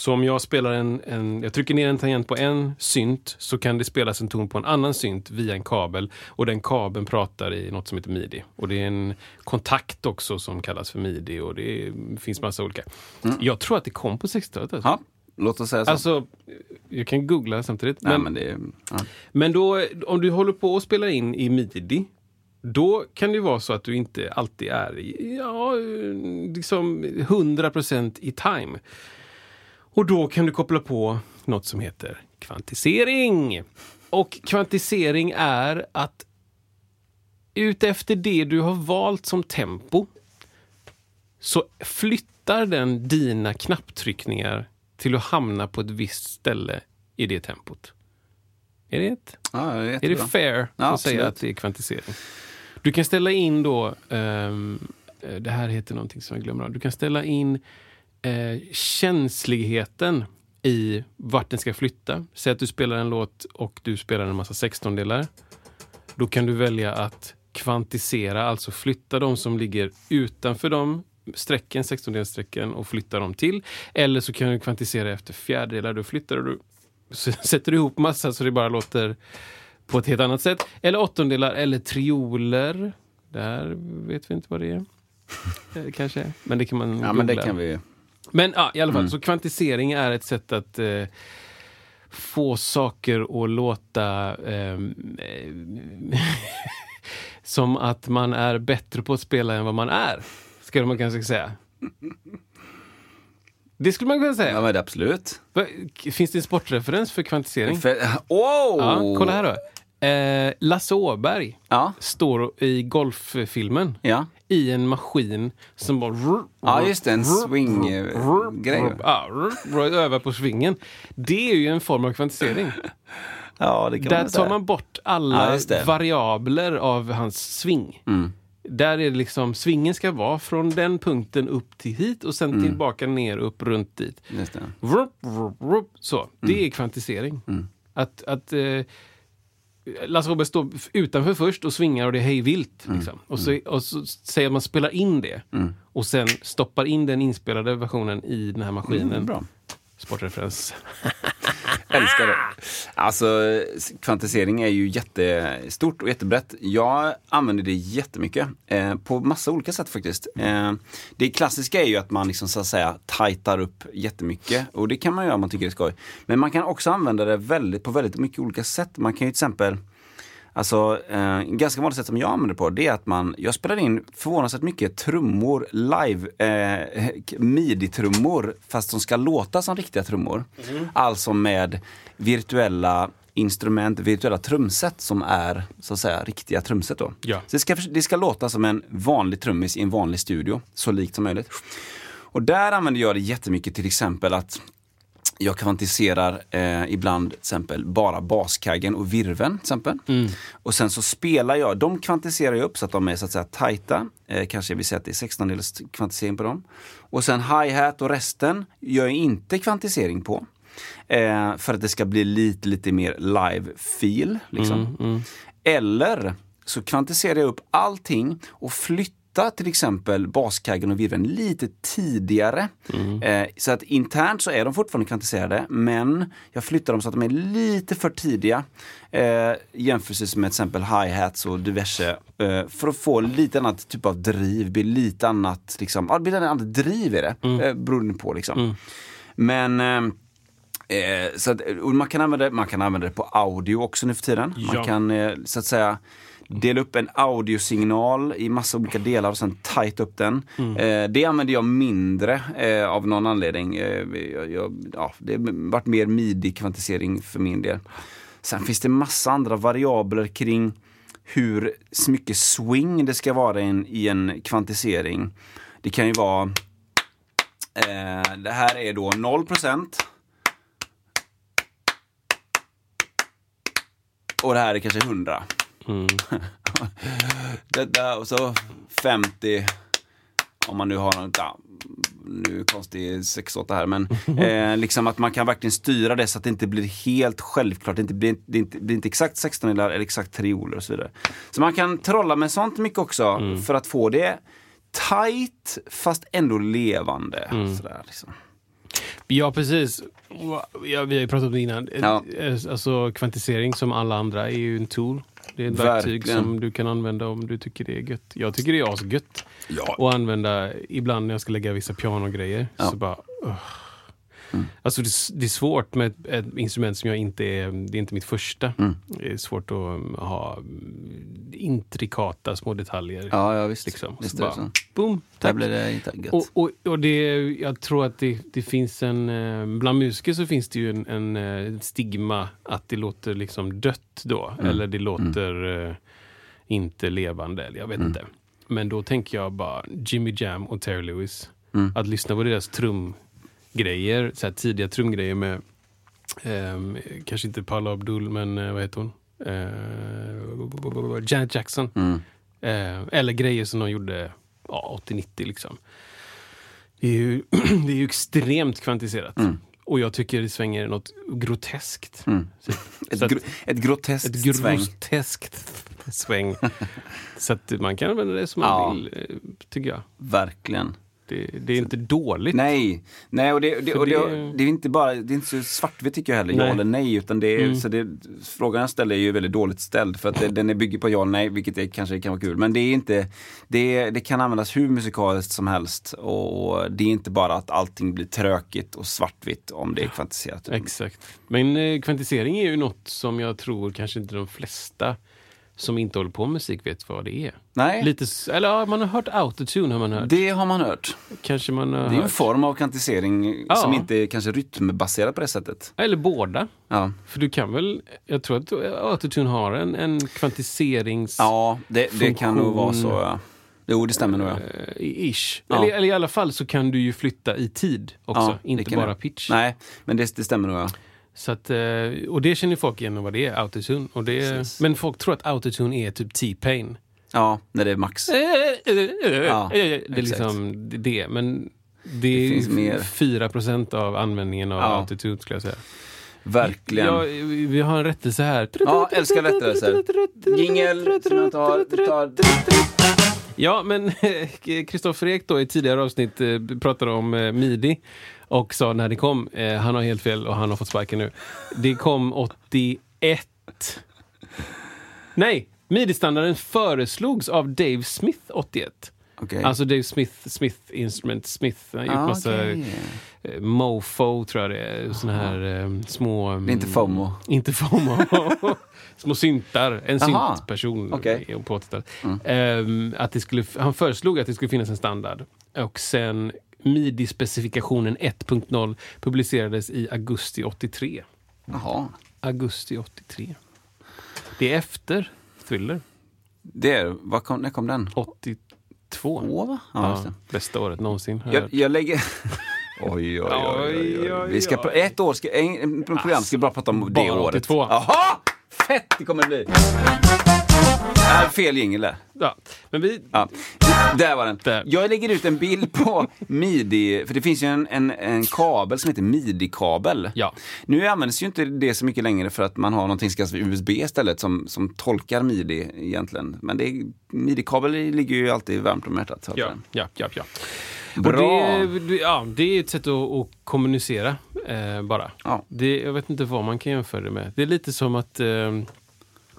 Så om jag spelar en, en, jag trycker ner en tangent på en synt så kan det spelas en ton på en annan synt via en kabel och den kabeln pratar i något som heter midi. Och det är en kontakt också som kallas för midi och det är, finns massa olika. Jag tror att det kom på 60-talet. Alltså. Ja, låt oss säga så. Alltså, jag kan googla samtidigt. Nej, Men, men det... Ja. men då, om du håller på att spela in i midi, då kan det vara så att du inte alltid är ja, liksom 100% i time. Och då kan du koppla på något som heter kvantisering. Och kvantisering är att utefter det du har valt som tempo så flyttar den dina knapptryckningar till att hamna på ett visst ställe i det tempot. Är det, ett, Ja, det är är det fair Ja, att säga absolut. att det är kvantisering? Du kan ställa in då, eh, det här heter någonting som jag glömmer av. Du kan ställa in eh, känsligheten i vart den ska flytta. Säg att du spelar en låt och du spelar en massa sextondelar. Då kan du välja att kvantisera, alltså flytta de som ligger utanför de strecken, 16-delsstrecken och flytta dem till. Eller så kan du kvantisera efter fjärdedelar. Då flyttar du, sätter du ihop massa så det bara låter på ett helt annat sätt. Eller åttondelar eller trioler. Där vet vi inte vad det är. Eh, Kanske, men det kan man Ja, men det googla. kan vi... Men ja, i alla fall, så kvantisering är ett sätt att eh, få saker att låta ehm, eh, som att man är bättre på att spela än vad man är. Skulle man kanske säga. Det skulle man kunna Ja, säga. men det absolut. Finns det en sportreferens för kvantisering? För, wow! Ja, kolla här då. Eh, Lasse Åberg Ja, står i golffilmen ja. I en maskin som bara... Ja, just det, en swing-grej. Ja, övar på svingen. Det är ju en form av kvantisering. Ja, Där tar man bort Ja, alla det. variabler av hans sving. Där är det liksom, svingen ska vara från den punkten upp till hit och sen tillbaka ner, upp, runt dit. Just det. Vrup, vrup, vrup. Så, det är kvantisering. Att, att eh, Lasse Åberg står utanför först och svingar och det är hej vilt. Liksom. Och, så, och så säger att man spelar in det och sen stoppar in den inspelade versionen i den här maskinen. Mm, bra. Sportreferens. Älskar det. Alltså, kvantisering är ju jättestort och jättebrett. Jag använder det jättemycket. Eh, på massa olika sätt faktiskt. Eh, det klassiska är ju att man liksom så att säga tajtar upp jättemycket. Och det kan man göra om man tycker det är skoj. Men man kan också använda det väldigt, på väldigt mycket olika sätt. Man kan ju till exempel Alltså, eh, ganska vanligt sätt som jag använder på, det är att man, jag spelar in förvånansvärt mycket trummor live, eh, midi-trummor, fast som ska låta som riktiga trummor. Alltså med virtuella instrument, virtuella trumset som är så att säga riktiga trumset då. Ja. Så det ska, det ska låta som en vanlig trummis i en vanlig studio, så likt som möjligt. Och där använder jag det jättemycket till exempel att jag kvantiserar eh, ibland till exempel bara baskaggen och virven. Till exempel. Och sen så spelar jag, de kvantiserar jag upp så att de är så att säga tajta. Eh, kanske vill säga att det är 16 dels kvantisering på dem. Och sen hi-hat och resten gör jag inte kvantisering på. Eh, för att det ska bli lite, lite mer live-feel. Liksom. Eller så kvantiserar jag upp allting och flyttar till exempel baskaggen och virveln lite tidigare. Eh, så att internt så är de fortfarande kvantiserade men jag flyttar dem så att de är lite för tidiga. Eh, jämfört med till exempel hi-hats och diverse. Eh, för att få lite annat typ av driv, blir lite annat, liksom, ja, blir ett annat driv i det. Eh, beroende på liksom. Men eh, Eh, så att, man, kan använda, man kan använda det på audio också nu för tiden. Man Ja. kan eh, så att säga dela upp en audiosignal i massa olika delar och sen tajta upp den. Eh, det använder jag mindre eh, av någon anledning. Eh, jag, jag, ja, det har varit mer midi-kvantisering för min del. Sen finns det massa andra variabler kring hur mycket swing det ska vara i en, i en kvantisering. Det kan ju vara eh, det här är då 0 Och det här är kanske 100. Detta och så 50. Om man nu har något, nu konstig 6-8 här, men eh, liksom att man kan verkligen styra det så att det inte blir helt självklart. Det inte blir, det inte, blir inte exakt 16 eller exakt trioler och så vidare. Så man kan trolla med sånt mycket också för att få det tight fast ändå levande. Sådär, liksom. Ja, precis. Ja, vi har ju pratat om det innan. Ja. Eh, Alltså, kvantisering som alla andra är ju en tool. Det är ett verktyg Verkligen. som du kan använda om du tycker det är gött. Jag tycker det är asgött Ja. att använda ibland när jag ska lägga vissa pianogrejer. Ja. Så bara, ugh. Alltså det, är- det är svårt med ett, ett instrument som jag inte är, det är inte mitt första. Mm. Det är svårt att um, ha mm, intrikata små detaljer. Ja, ja visst. Liksom. visst Så bara, så. boom, Där blir det inte gött. Och, och, och det, jag tror att det, det finns en... eh, Bland musiker så finns det ju en, en, eh, stigma att det låter liksom dött då. Mm. Eller det låter eh, inte levande. Eller jag vet Mm. inte. Men då tänker jag bara Jimmy Jam och Terry Lewis. Mm. Att lyssna på deras trumgrejer, så här tidiga trumgrejer med ehm, kanske inte Paula Abdul, men eh, vad heter hon? Eh, Janet Jackson. Mm. Eh, eller grejer som de gjorde ja, 80-90 liksom. Det är, ju, det är ju extremt kvantiserat. Och jag tycker det svänger något groteskt. Mm. Så, Ett, så att- ett groteskt ett sväng. groteskt sväng. så att man kan använda det som man Ja. vill, eh, tycker jag. Verkligen. Det, det är inte dåligt. Nej, nej och, det, det, och det, det- är inte bara, det är inte så svartvitt tycker jag heller, ja Nej. eller nej. Utan det är, Mm. så det, frågan jag ställer är ju väldigt dåligt ställd för att den är bygger på ja eller nej, vilket är, kanske kan vara kul. Men det är inte, det, det kan användas hur musikaliskt som helst och det är inte bara att allting blir trökigt och svartvitt om det är kvantiserat. Exakt. Men eh, kvantisering är ju något som jag tror kanske inte de flesta som inte håller på med musik vet vad det är. Nej, Lite, eller ja, man har hört autotune har man hört. det har man hört. Kanske man har Det är ju en hört. form av kvantisering Ja. som inte är kanske rytmbaserad på det sättet. Eller båda. Ja, För du kan väl, jag tror att autotune har en, en kvantiserings... ja det, det kan nog vara så. Ja. Jo, det stämmer nog. Ja. eh, ish. Ja. Eller, eller i alla fall så kan du ju flytta i tid också, Ja, det inte bara jag. pitch. Nej, men det, det stämmer nog. Ja. Så att, eh, och det känner folk igen vad det är, autotune. Och det är, Precis. men folk tror att autotune är typ T-Pain. Ja, när det är max. Ja, det är exakt. liksom det. Men det, finns är mer. 4 av användningen av Ja. altitude skulle jag säga. Verkligen. Ja, vi har en rättelse här. Ja, älskar rättelser. Jingel som jag tar. tar. Ja, men Kristoffer Ek då i tidigare avsnitt eh, pratade om eh, midi och sa när det kom. Eh, han har helt fel och han har fått sparken nu. Det kom 81. Nej, midi-standarden föreslogs av Dave Smith 81. Okej. Alltså Dave Smith, Smith Instrument Smith. Han har gjort Ah, massa okej. eh, mofo, tror jag det är. Såna här eh, små... Det är inte FOMO. Inte FOMO. små syntar. En Aha. syntperson i- på 80-talet. Ehm, att det skulle, han föreslog att det skulle finnas en standard. Och sen midi-specifikationen 1.0 publicerades i augusti 83. Jaha. Augusti 83. Det är efter Thriller. Det är, vad kom, när kom den? 82. Två, va? Ja, Ja, bästa året någonsin. jag Jag, lägger... Oj, oj, oj, oj, oj. Oj, Vi ska, ett år, ska, en, en program ska bara prata om det bara året. 82. Jaha! Fett det kommer bli! Äh, fel jingel där. Ja, men vi... Ja. Där var den. Där. Jag lägger ut en bild på midi, för det finns ju en, en, en kabel som heter midi-kabel. Ja. Nu används ju inte det så mycket längre för att man har någonting som kallas för USB istället som, som tolkar midi egentligen. Men det midi-kabel ligger ju alltid varmt om hjärtat. Ja, ja, ja. ja. Bra. Det- ja, det är ett sätt att, att kommunicera eh, bara. Ja. Det, jag vet inte vad man kan jämföra det med. Det är lite som att... Eh,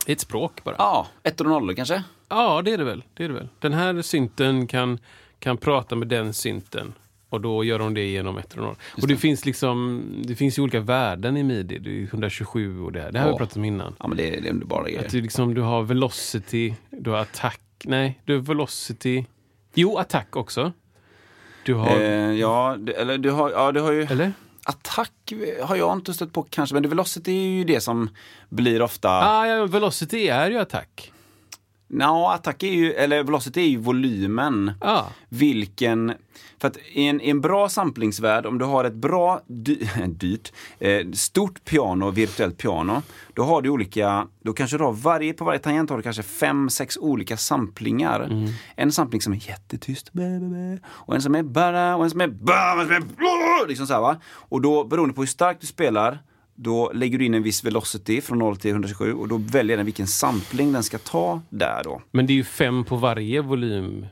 det är ett språk bara. Ja, ettor och nollor kanske? Ja, det är det väl. Det är det väl. Den här synten kan, kan prata med den synten. Och då gör de det genom ett och. Och det finns liksom, det finns ju olika värden i midi. Det är 127 och det här. Det här har vi pratat om innan. Ja, men det, det är underbara grejer. Att du, liksom, du har velocity, du har attack. Nej, du har velocity. Jo, attack också. Du har... Eh, ja, det, eller du har, ja, du har ju... eller? Attack har jag inte stött på kanske, men velocity är ju det som blir ofta... Ah, ja, velocity är ju attack. Nå, attack är ju, eller velocity är ju volymen. Ja. Vilken, för att i en, i en bra samplingsvärld, om du har ett bra, dy, dyrt, eh, stort piano, virtuellt piano, då har du olika, då kanske du har varje, på varje tangent har du kanske fem, sex olika samplingar. En sampling som är jättetyst, och en som är bara, och en som är ba, och en som är blå, liksom så här va. Och då, beroende på hur starkt du spelar, då lägger du in en viss velocity från 0 till 127 och då väljer den vilken sampling den ska ta där då. Men det är ju fem på varje volym.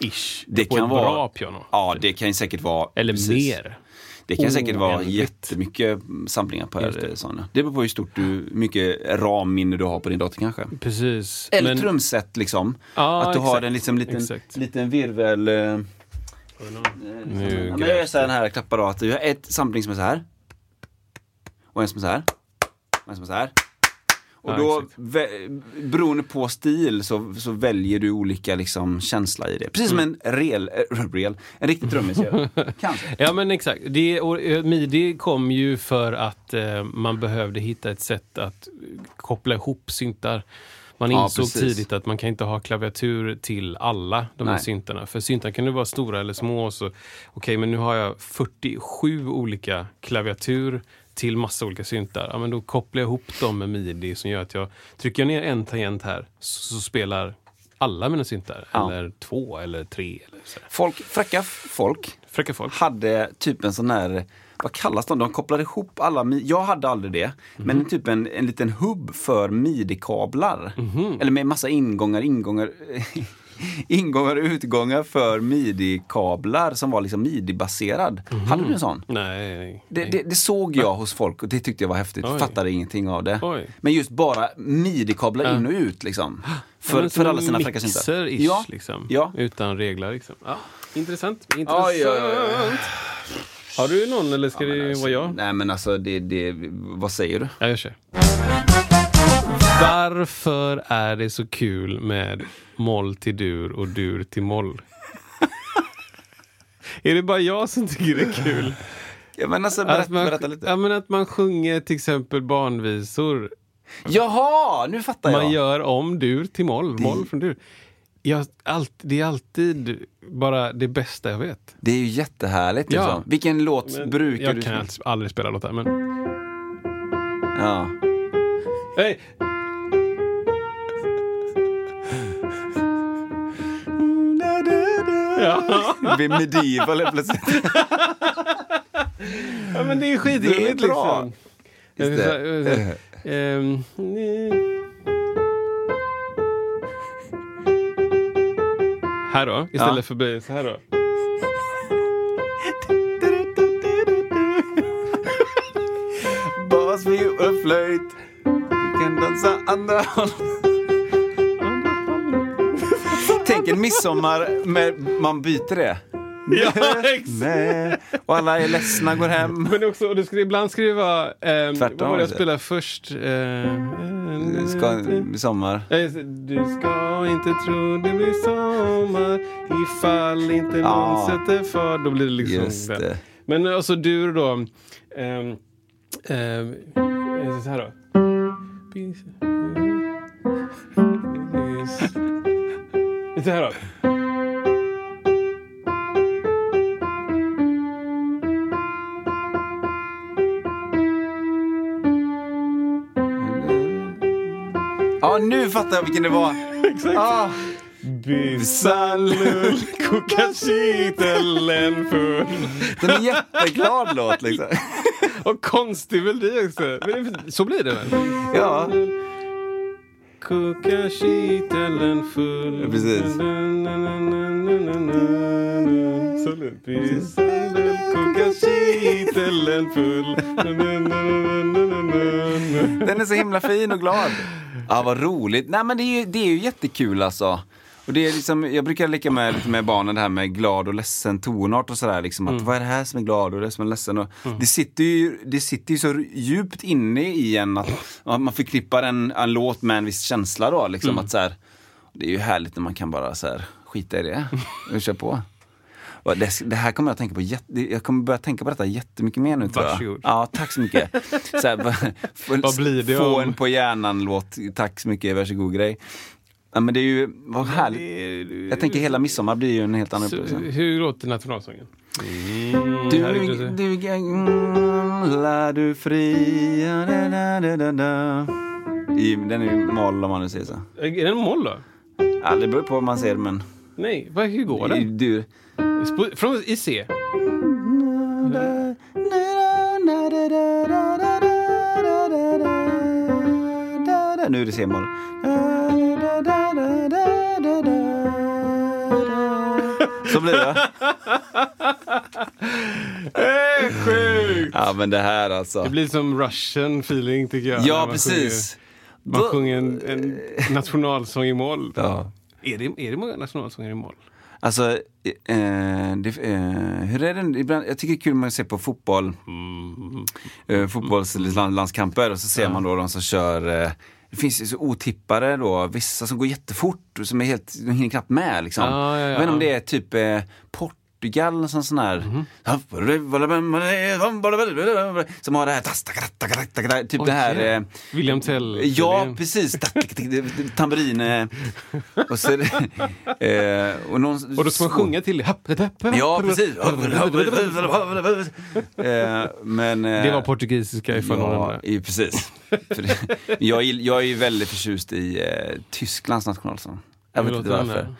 Ish. Det på kan ett vara- bra piano. Ja, det kan ju säkert vara... Eller precis. mer. Det kan säkert vara Oändligt. jättemycket samplingar per sån. Det beror på hur stort du, mycket ramminne du har på din dator kanske. Precis. Eller Men- trumset liksom. Ja, att du har exakt. en liksom, liten, Exakt. liten virvel... Eh, Nu ja, men jag gör så här, den här knappar då, att du har ett sampling som är så här. Och en som är så här. Och en som är så här. Och Ja, då, vä- beroende på stil så, så väljer du olika liksom, känsla i det. Precis som Mm. en real, äh, real en riktig trummis gör. Kanske. Ja men exakt. Det, och, eh, midi kom ju för att eh, man behövde hitta ett sätt att eh, koppla ihop syntar. Man Ja, insåg precis. tidigt att man kan inte ha klaviatur till alla de här Nej. syntarna. För syntar kan ju vara stora eller små. Okej, men nu har jag 47 olika klaviatur till massa olika syntar. Ja, men då kopplar jag ihop dem med midi som gör att jag trycker ner en tangent här så, så spelar alla mina syntar. Ja. Eller två eller tre. Eller så. Folk, fräcka folk Fräcka folk. hade typ en sån här, vad kallas de? De kopplade ihop alla, jag hade aldrig det, Mhm. men typ en, en liten hubb för midi-kablar. Mhm. Eller med massa ingångar, ingångar, ingångar och utgångar för midi-kablar som var liksom midi-baserad. Hade du en sån? Nej, nej. Det, det, det såg jag hos folk och det tyckte jag var häftigt. Oj. Fattade ingenting av det. Oj. Men just bara midi-kablar Ja. in och ut liksom. Ja, För, för alla sina mixer-ish, Ja. liksom. Ja. Utan regler. Liksom. Ja. Intressant. Intressant. Oj. Har du någon eller ska Men det alltså, vara jag? Nej men alltså, det, det, vad säger du? Ja, jag kör. Varför är det så kul med moll till dur och dur till moll? är det bara jag som tycker det är kul? Ja, men alltså, berätta, att, man, berätta lite. Ja, men att man sjunger till exempel barnvisor. Jaha, nu fattar jag. Man gör om dur till moll, moll från dur. Jag, allt, det är alltid bara det bästa jag vet. Det är ju jättehärligt. Ja. Liksom. Vilken låt Men brukar jag du... kan aldrig- aldrig spela låtar, men... Ja. Hej! Det blir medieval helt plötsligt. Ja, men det är ju Det skitroligt är bra. liksom. Just det. Ehm, Här då, istället Ja. för så här då. Bas, viol och flöjt. Vi kan dansa andra håll. Tänk en midsommar med man byter det. Ja, exakt. Och alla är ledsna, går hem. Men också, och du ska ibland skriva... Um, Tvärtom, vad var det jag spelade först? Uh, Ska, midsommar. Du ska inte tro det blir sommar ifall inte någon Ja. sätter för. Då blir det liksom Just det. Men alltså du då. Um, um, så här då. Så här då. Ja, nu fattar jag vilken det var. Exakt. Ah, Bisalull, koka kitteln full. den är jätteglad låt liksom. Och konstig melodi också. Så blir det väl? Ja kokar kitteln full. Ja, precis. Den är så himla fin och glad. Ja, vad roligt. Nej, men det är, ju, det är ju jättekul alltså. Och det är liksom, jag brukar leka med, lite med barnen det här med glad och ledsen tonart och sådär. Liksom, att Vad är det här som är glad och det som är ledsen? Och det, sitter ju, det sitter ju så djupt inne i en att, att man förknippar en, en låt med en viss känsla då. Liksom, att så här, det är ju härligt när man kan bara så här, skita i det och köra på. Och det, det här kommer jag att tänka på, jätte, jag kommer börja tänka på detta jättemycket mer nu tror jag. Varsågod. Ja, tack så mycket. Så här, få- Vad blir det Få om- en på hjärnan-låt, tack så mycket, varsågod grej. Ja, men det är ju, vad härligt. Jag tänker hela midsommar blir ju en helt annan upplevelse. hur låter nationalsången? Du, Här är det- du gamla, du fria, da, da, da, da, da. I, den är ju moll om man nu säger så. Är den moll då? Ja, det beror på vad man ser men... Nej, vad, hur går den? Du, Från i C? Nu är det C-moll. Så blir det. Äh, sjukt! Ja men det här alltså. Det blir som Russian feeling tycker jag. Ja precis. Sjunger, man Då- sjunger en, en nationalsång i moll. Ja. Är, det, är det många nationalsånger i moll? Alltså, eh, det, eh, hur är det? Ibland, jag tycker det är kul när man ser på fotboll, Mm. eh, fotbollslandskamper och så ser man då de som kör eh, det finns ju så otippade då, vissa som går jättefort och som är helt, de hinner knappt med liksom. Ja, ja, ja. Jag vet inte om det är typ eh, Portugal, en sån här Mhm. som har det här typ det här ja. eh, William Tell. Ja, precis. Tamburin. eh, Och, så, eh, och, någon, Och då ska man sjunga till. Ja, precis. Men, eh, Det var portugisiska ifall någon Ja, undrar. i- precis. Jag, är- jag är ju väldigt förtjust i eh, Tysklands nationalsång. Jag vet inte varför.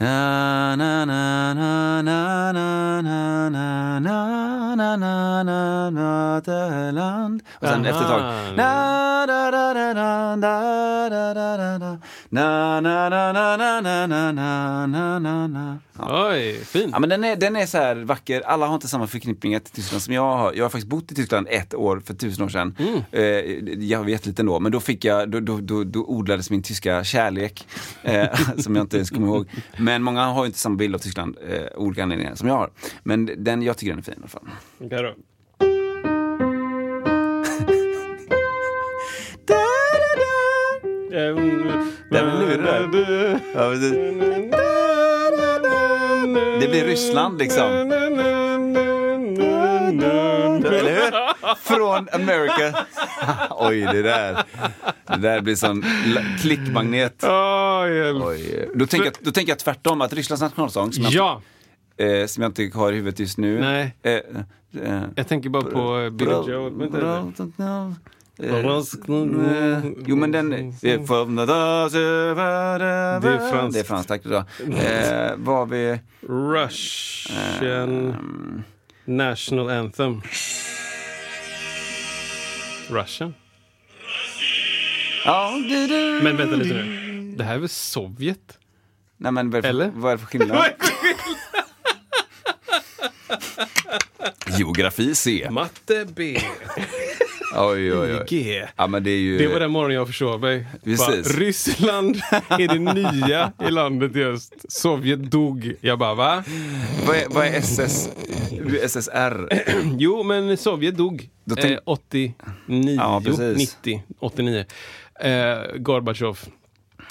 Na, na, na, na, na, na, na, na, na, na, na, na, Och sen efter ett tag. Na, da, da, da, da, da, da, da, da, da. Na, na, na, na, na, na, na, na, na, na, na. Oj, fin. Ja, men den är, den är så här vacker. Alla har inte samma förknippningar till Tyskland som jag har. Jag har faktiskt bott i Tyskland ett år för tusen år sedan. Eh, jag var jätteliten då, men då, fick jag, då, då, då, då odlades min tyska kärlek. Eh, som jag inte ens kommer ihåg. Men många har ju inte samma bild av Tyskland, eh, olika anledningar, som jag har. Men den, jag tycker den är fin i alla fall. Okej då. Men nu är. Ja, precis. Det blir Ryssland liksom. Från America. Oj, det där. Det där blir sån la- klickmagnet. Oj. Då, tänker jag, då tänker jag tvärtom, att Rysslands nationalsång, som jag, Ja, eh, som jag inte har i huvudet just nu. Nej. Eh, eh, jag tänker bara på eh, Billy Joel. Eh, jo men den... Det är franskt. Det är franskt, tack. Eh, var vi... Russian ehm, National Anthem. Russian? ja, du, du. Men vänta lite nu. Det här är väl Sovjet? Nej men vad är det för, Eller? vad är det för skillnad? Geografi C. Matte B. Oj, oj, oj. G. Ja men det är ju... Det var den morgonen jag försov mig. Precis. Bara, Ryssland är det nya i landet just. Sovjet dog. Jag bara, va? Vad är, vad är SS... SSR? Jo, men Sovjet dog. Tänk- Eh, 89, Ja, precis. 90, 89. Eh, Gorbatjov.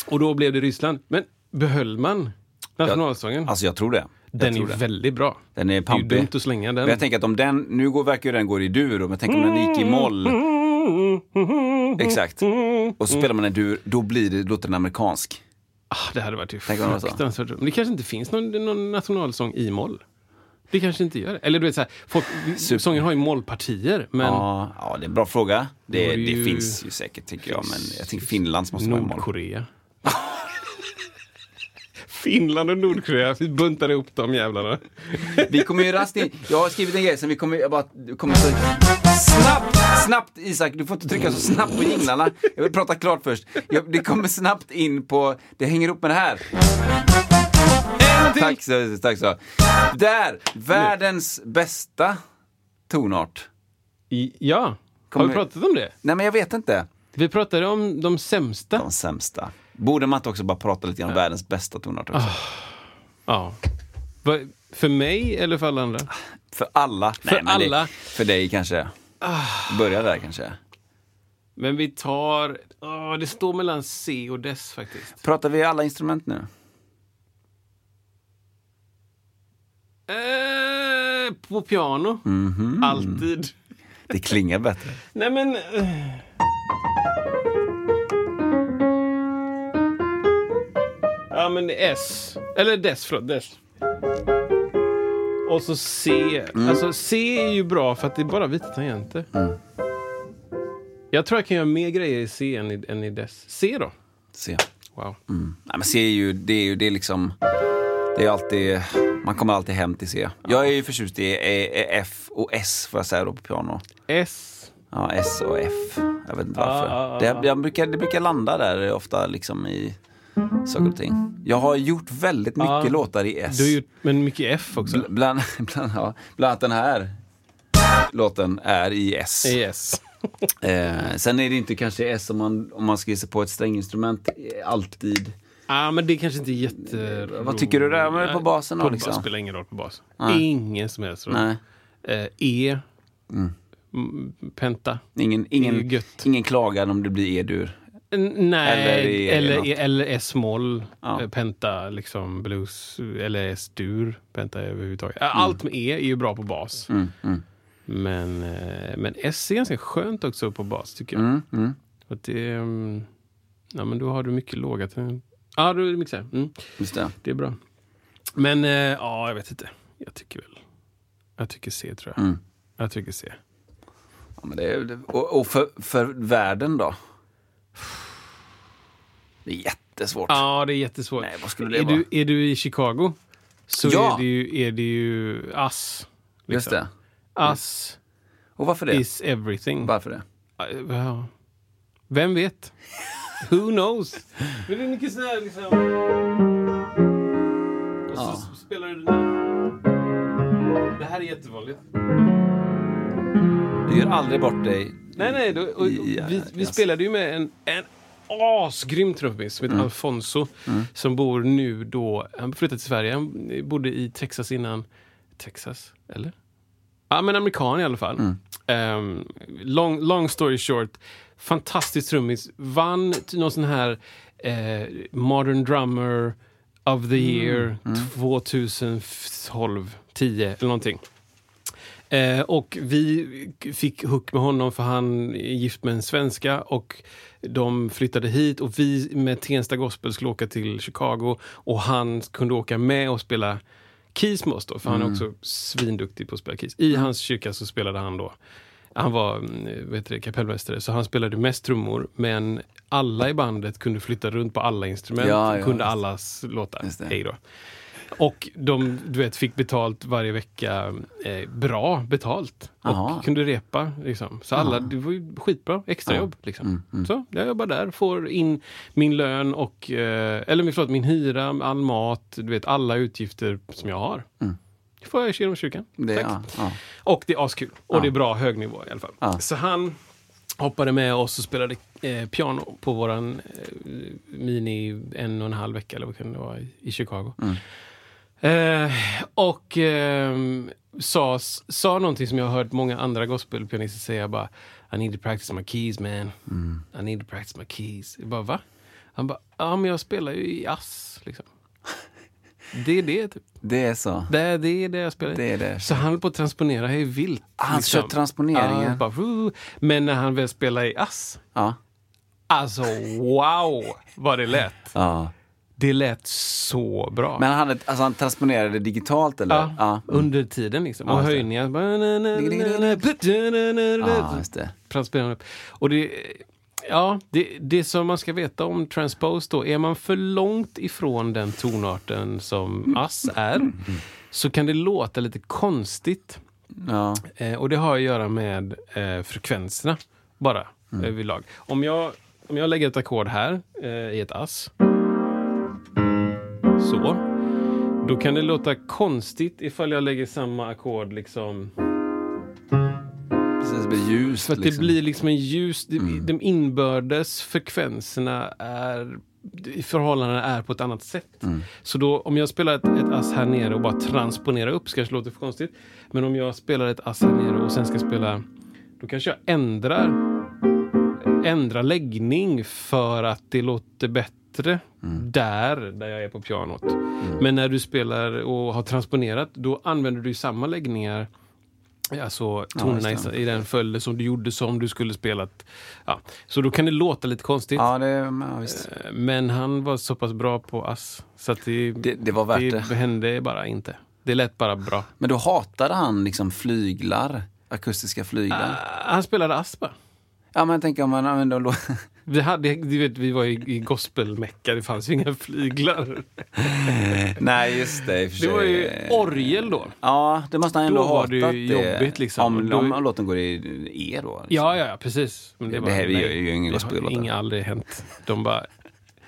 Och då blev det Ryssland. Men behöll man nationalsången? Alltså jag tror det. Den är det. väldigt bra. Den är Det är pampig. dumt att slänga den. Men jag tänker att om den, nu går, verkar ju den gå i dur, men tänker om den gick i moll. Exakt. Och så spelar man en dur, då blir det, låter den amerikansk. Ah, det hade varit ju Tänk det fruktansvärt. Men det kanske inte finns någon, någon nationalsång i moll. Det kanske inte gör det. Eller du vet så här, folk, sången har ju mollpartier, men Ja, ja, det är en bra fråga. Det, det det ju- finns ju säkert, tycker jag. Men jag tänker Finlands måste vara i moll. Nordkorea. Finland och Nordkorea, vi buntar ihop de jävlarna. Vi kommer ju rast in. Jag har skrivit en grej som vi kommer, jag bara, kommer så snabbt, snabbt Isak, du får inte trycka så snabbt på jinglarna. Jag vill prata klart först. Jag, det kommer snabbt in på, det hänger ihop med det här. Tack så, tack så. Där, världens bästa tonart. I, ja, har Kommer- vi pratat om det? Nej men jag vet inte. Vi pratade om de sämsta. De sämsta. Borde man inte också bara prata lite om världens bästa tonart också? Ja. Va, för mig eller för alla andra? För alla. För alla. Det, för dig kanske. Börja där kanske. Men vi tar... åh, det står mellan C och Dess faktiskt. Pratar vi alla instrument nu? Eh, på piano. Mhm. Alltid. Det klingar bättre. Nej men... Ja men S. Eller Dess, förlåt. Dess. Och så C. Alltså C är ju bra för att det är bara vita tangenter. Jag tror jag kan göra mer grejer i C än i, än i Dess. C då? Se. Wow. Nej, men C är ju, det är ju, det är liksom, det är alltid, man kommer alltid hem till C. Jag är ju förtjust i F och S får jag säga då på piano. S. Ja, S och F. Jag vet inte varför. Ja, ja, ja. Det, brukar, det brukar landa där ofta liksom i saker och ting. Jag har gjort väldigt mycket Ja. låtar i S. Du har gjort, men mycket F också. Bl- Bland, bland, ja, bland annat den här låten är i S. Yes. Eh, sen är det inte kanske S om man, om man ska ge sig på ett stränginstrument alltid. ah, men det kanske inte är jätte... Vad tycker du där med på basen då, På liksom? spelar ingen roll på bas. Nej. Ingen som helst roll. Nej. Eh, e. Mm, Penta. Ingen, är ingen, ingen klagan om det blir E-dur. Nej, Eller i- eller, eller S-moll, Ja. eh, penta, liksom blues, eller S-dur, penta överhuvudtaget. Mm. Äh, Allt med E är ju bra på bas. Men, eh, men S är ganska skönt också på bas tycker jag. Mm, mm. Att det, mm, ja, men då har du mycket låga... Ja, du mixar. Mm, Just det. det är bra. Men eh, ja, jag vet inte. Jag tycker väl... Jag tycker C tror jag. Mm. Jag tycker C. Ja, men det är, och och för, för världen då? Det är jättesvårt. Ja, det är jättesvårt. Nej, vad skulle det är, vara? du, är du i Chicago så Ja. är, det ju, är det ju ASS. liksom. Just det. ASS Och varför det? is everything. Varför det? Ja. Vem vet? Who knows? Men det är mycket sån här liksom... Och så Ja. spelar du den här. Det här är jättevanligt. Du gör aldrig bort dig. Nej, nej. Då, och, ja, vi, vi yes. spelade ju med en, en asgrym trummis som heter Mm. Alfonso. Som bor nu då, han flyttade till Sverige, han bodde i Texas innan. Texas, eller? Ja, men amerikan i alla fall. Mm. Ehm, long, long story short, fantastisk trummis. Vann någon sån här eh, Modern Drummer of Mm. the Year 2012, 10 eller någonting. Eh, och vi fick hook med honom för han är gift med en svenska och de flyttade hit och vi med Tensta Gospel skulle åka till Chicago och han kunde åka med och spela keys med oss då, för han är också svinduktig på att spela keys. I hans kyrka så spelade han då Han var mm, vet du, kapellmästare, så han spelade mest trummor. Men alla i bandet kunde flytta runt på alla instrument. Ja, ja, kunde allas låtar. just det. Hej då. Och de du vet, fick betalt varje vecka, eh, bra betalt. Och kunde repa. Liksom. Så alla, det var ju skitbra extrajobb. Liksom. Mm, Så jag jobbar där, får in min lön och, eh, eller förlåt, min hyra, all mat, du vet alla utgifter som jag har. Det får jag genom kyrkan. Mm. Det, Tack. ja, ja. Och det är askul. Och det är bra hög nivå i alla fall. Ja. Så han hoppade med oss och spelade eh, piano på våran eh, mini en och en halv vecka eller vad kan det vara i, i Chicago. Mm. Eh, och ehm, sa, sa någonting som jag har hört många andra gospelpianister säga bara I need to practice my keys man. Mm. I need to practice my keys. Jag bara va? Han bara, ja men jag spelar ju i ass liksom. Det är det typ. Det är så. Det är det, är det jag spelar. Det är det. Så han höll på att transponera hej vilt. liksom. Ah, han kör transponeringen. Ja, bara, men när han väl spelar i ass, Ja. alltså wow vad det lät. ja. Det lät så bra. Men han, hade- alltså, han transponerade digitalt eller? ja, Ja. Under tiden liksom. Ja, och det. höjningar. Ja, just det. Transponerar han upp. Och det, ja, det, det som man ska veta om transpose då, är man för långt ifrån den tonarten som ass är, så kan det låta lite konstigt. Ja. Eh, och det har att göra med eh, frekvenserna bara Mm. överlag. Om jag, om jag lägger ett ackord här eh, i ett ass. Så. Då kan det låta konstigt ifall jag lägger samma ackord liksom. Precis, det blir ljust. För att liksom. det blir liksom en ljus... det- De inbördes frekvenserna är... i Förhållandena är på ett annat sätt. Så då om jag spelar ett, ett ass här nere och bara transponerar upp, så kanske det låter för konstigt. Men om jag spelar ett ass här nere och sen ska spela... Då kanske jag ändrar, ändrar läggning för att det låter bättre där, där jag är på pianot. Men när du spelar och har transponerat, då använder du samma läggningar Alltså tonerna det. i, den följden som du gjorde som du skulle spelat. Ja. Så då kan det låta lite konstigt. Ja, det, ja. Eh, Men han var så pass bra på ass. Så det, Det, det var värt det det. hände bara inte. Det lät bara bra. Men då hatade han liksom flyglar, akustiska flyglar. Ah, han spelade ass bara. Ja, men jag tänker om man använder då... Vi, hade, du vet, vi var i, i gospelmecka, det fanns ju inga flyglar. Nej, just det. för Det var ju orgel då. Ja, det måste han ändå Då var hatat det ju jobbigt, liksom. Om, Då- om låten går i E då. Liksom. Ja, ja, ja precis. Men Det här är ju- nej, är ju ingen det har gospellåt. Aldrig hänt. De bara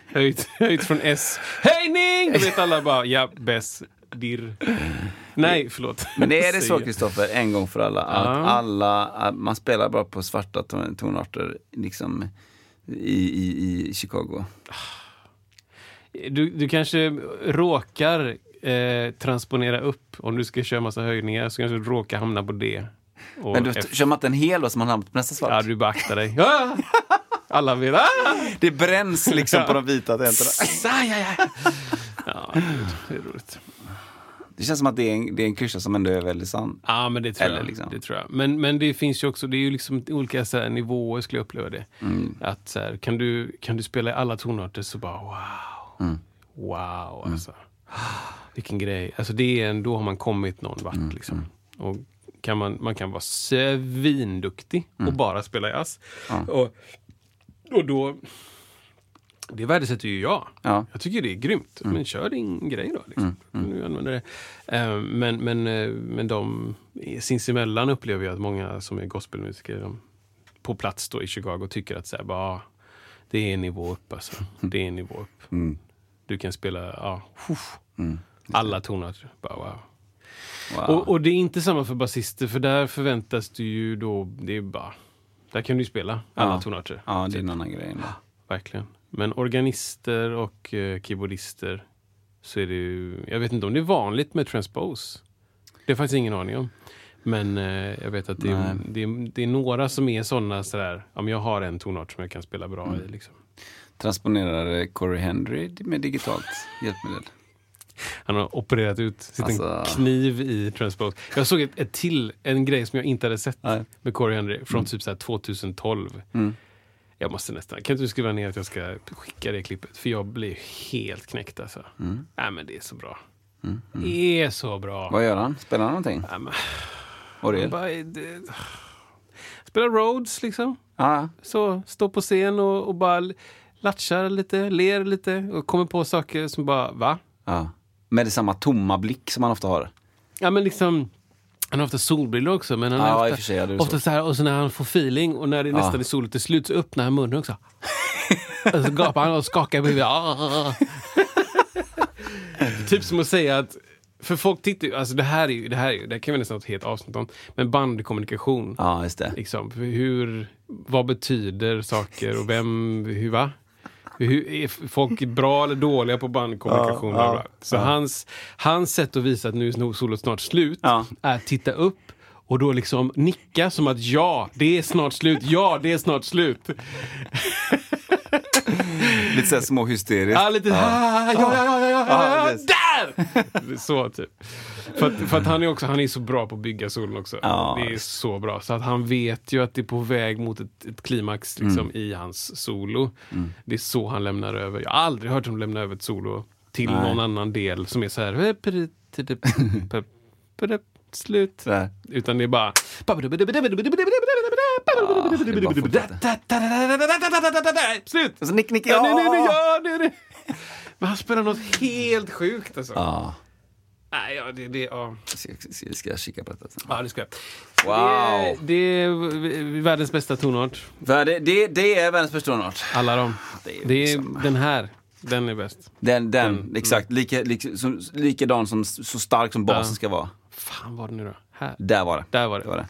höjt, höjt från S. Höjning! Då vet alla bara, ja, bäst, dirr. Nej, förlåt. Men är det så, Kristoffer, en gång för alla, att Ja. alla, att man spelar bara på svarta ton- tonarter liksom i, i, i Chicago? Du, du kanske råkar eh, transponera upp. Om du ska köra massa höjningar så kanske du råkar hamna på det. Men du kör man inte en hel låt som man hamnar på nästa svart? Ja, du beaktar dig. Alla vet. Ah! Det bränns liksom på de vita ja, ja. ja, det är roligt. Det känns som att det är en, det är en klyscha som ändå är väldigt sann. Ja, men det tror, Eller jag. liksom. det tror jag. Men, men det finns ju också, det är ju liksom olika så här, nivåer skulle jag uppleva det. Mm. Att så här, kan, du, kan du spela i alla tonarter så bara wow. Mm. Wow alltså. Vilken grej. Alltså det är en, då har man kommit någon vart Mm, liksom. Och kan man, man kan vara svinduktig Mm. och bara spela jazz. Och, och då, det värdesätter ju jag. Ja. Jag tycker det är grymt. Men kör din grej då. Liksom. Nu använder det. Eh, Men, men, eh, men de sinsemellan upplever jag att många som är gospelmusiker de, på plats då i Chicago tycker att så här, bara, det är en nivå upp. Alltså. Det är en nivå upp. Du kan spela ja, huff, alla toner. Bara, wow. Wow. Och, och det är inte samma för basister, för där förväntas du ju då, det är bara, där kan du ju spela alla Ja. tonarter. ja, det är en annan grej. Verkligen. Men organister och eh, keyboardister så är det ju, jag vet inte om det är vanligt med transpose. Det har faktiskt ingen aning om. Men eh, jag vet att det är, det, är, det är några som är sådana sådär, om jag har en tonart som jag kan spela bra Mm. i. Liksom. Transponerar Corey Henry med digitalt hjälpmedel? Han har opererat ut sitt Alltså- kniv i transpose. Jag såg ett, ett till, en grej som jag inte hade sett Nej. med Corey Henry från typ så här 2012. Mm. Jag måste nästan, kan inte du skriva ner att jag ska skicka det klippet? För jag blir helt knäckt alltså. Mm. Nej men det är så bra. Det är så bra. Vad gör han? Spelar han någonting? Nej, men, Orgel? bara, det, spela Rhodes liksom. Ja. Så, stå på scen och, och bara latchar lite, ler lite och kommer på saker som bara, va? ja. Med det samma tomma blick som man ofta har. Ja men liksom, han har ofta solbrillor också. Men han Ja, är ofta, sig, ja, är ofta så. så här, och så när han får feeling och när det nästan är soligt till slut så öppnar han munnen också. och så gapar han och skakar på huvudet. Ah, typ som att säga att, för folk tittar ju, alltså det här är ju, det här, är det här kan vi nästan ha ett helt avsnitt om, men bandkommunikation. Ja, just det. Liksom, hur, vad betyder saker och vem, hur va? Hur, är folk bra eller dåliga på bandkommunikation? Ja, ja. Så hans, hans sätt att visa att nu är solen snart slut Ja. är att titta upp och då liksom nicka som att ja, det är snart slut, ja, det är snart slut. Lite såhär små hysteriskt. Ja, lite ja, ja, ja, ja, ja, ja, Ja, ja, precis. Där! Så typ. För att, för att han är också, han är så bra på att bygga solen också. Ja, det är så bra. Så att han vet ju att det är på väg mot ett, ett klimax liksom, Mm. i hans solo. Det är så han lämnar över. Jag har aldrig hört honom lämna över ett solo till Nej. någon annan del som är så här... "Eh, Slut. Sådär. Utan det är bara... Slut! Nick, nick, Ja. Men han spelar något helt sjukt alltså. Ja, Nej, ja, det, det, ja. ska, ska, ska jag kika på detta sen. ja, det ska jag. Wow! Det, det är världens bästa tonart. För det, det, är världens bästa tonart. Alla dem. Det är Det är liksom- den här. Den är bäst. Den, den Mm. exakt. Lika, lika, som, likadan som så stark som basen Ja. ska vara. Fan var det nu då? Här. Där var det. Där var det. Det var det.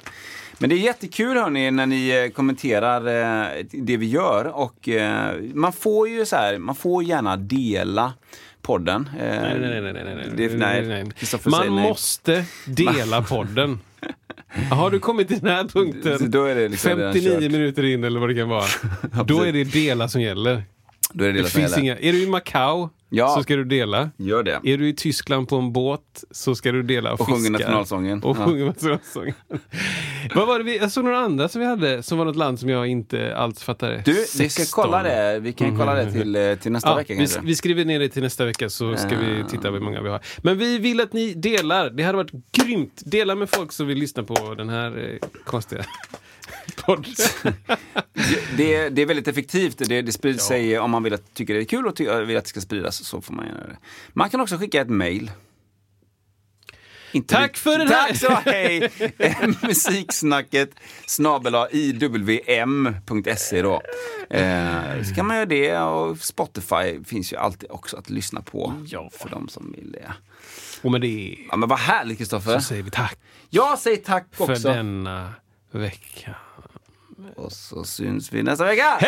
Men det är jättekul hörni när ni eh, kommenterar eh, det vi gör och eh, man får ju så här, man får gärna dela podden. Nej, nej, nej, nej, nej, Det, nej, nej, nej. Man måste dela podden. Har du kommit till den här punkten, det liksom redan 59 kört. minuter in eller vad det kan vara, då är det dela som gäller. Då är det Det det som finns gäller. inga, är du i Macau Ja. så ska du dela. Gör det. Är du i Tyskland på en båt så ska du dela och, Och fiska. nationalsången. Och Ja. sjunger nationalsången. Vad var det vi, jag såg några andra som vi hade, som var något land som jag inte alls fattade. Du, vi ska 16. kolla det. Vi kan kolla det till, eh, till nästa Ja, vecka vi, vi skriver ner det till nästa vecka så ska vi Ah. titta hur många vi har. Men vi vill att ni delar. Det hade varit grymt. Dela med folk som vill lyssna på den här eh, konstiga. Det, det är väldigt effektivt. Det, det sprids sig om man vill att, tycker det är kul och vill att det ska spridas så får man göra det. Man kan också skicka ett mail. Inte Tack för den här- Tack så hej! Musiksnacket snabel iwm.se då. Eh, så kan man göra det och Spotify finns ju alltid också att lyssna på. Ja. För de som vill det. Och med det Ja men vad härligt Kristoffer. så säger vi tack Jag säger tack för också. denna vecka. Och så syns vi nästa vecka. Hej!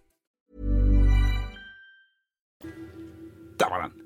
Där var den.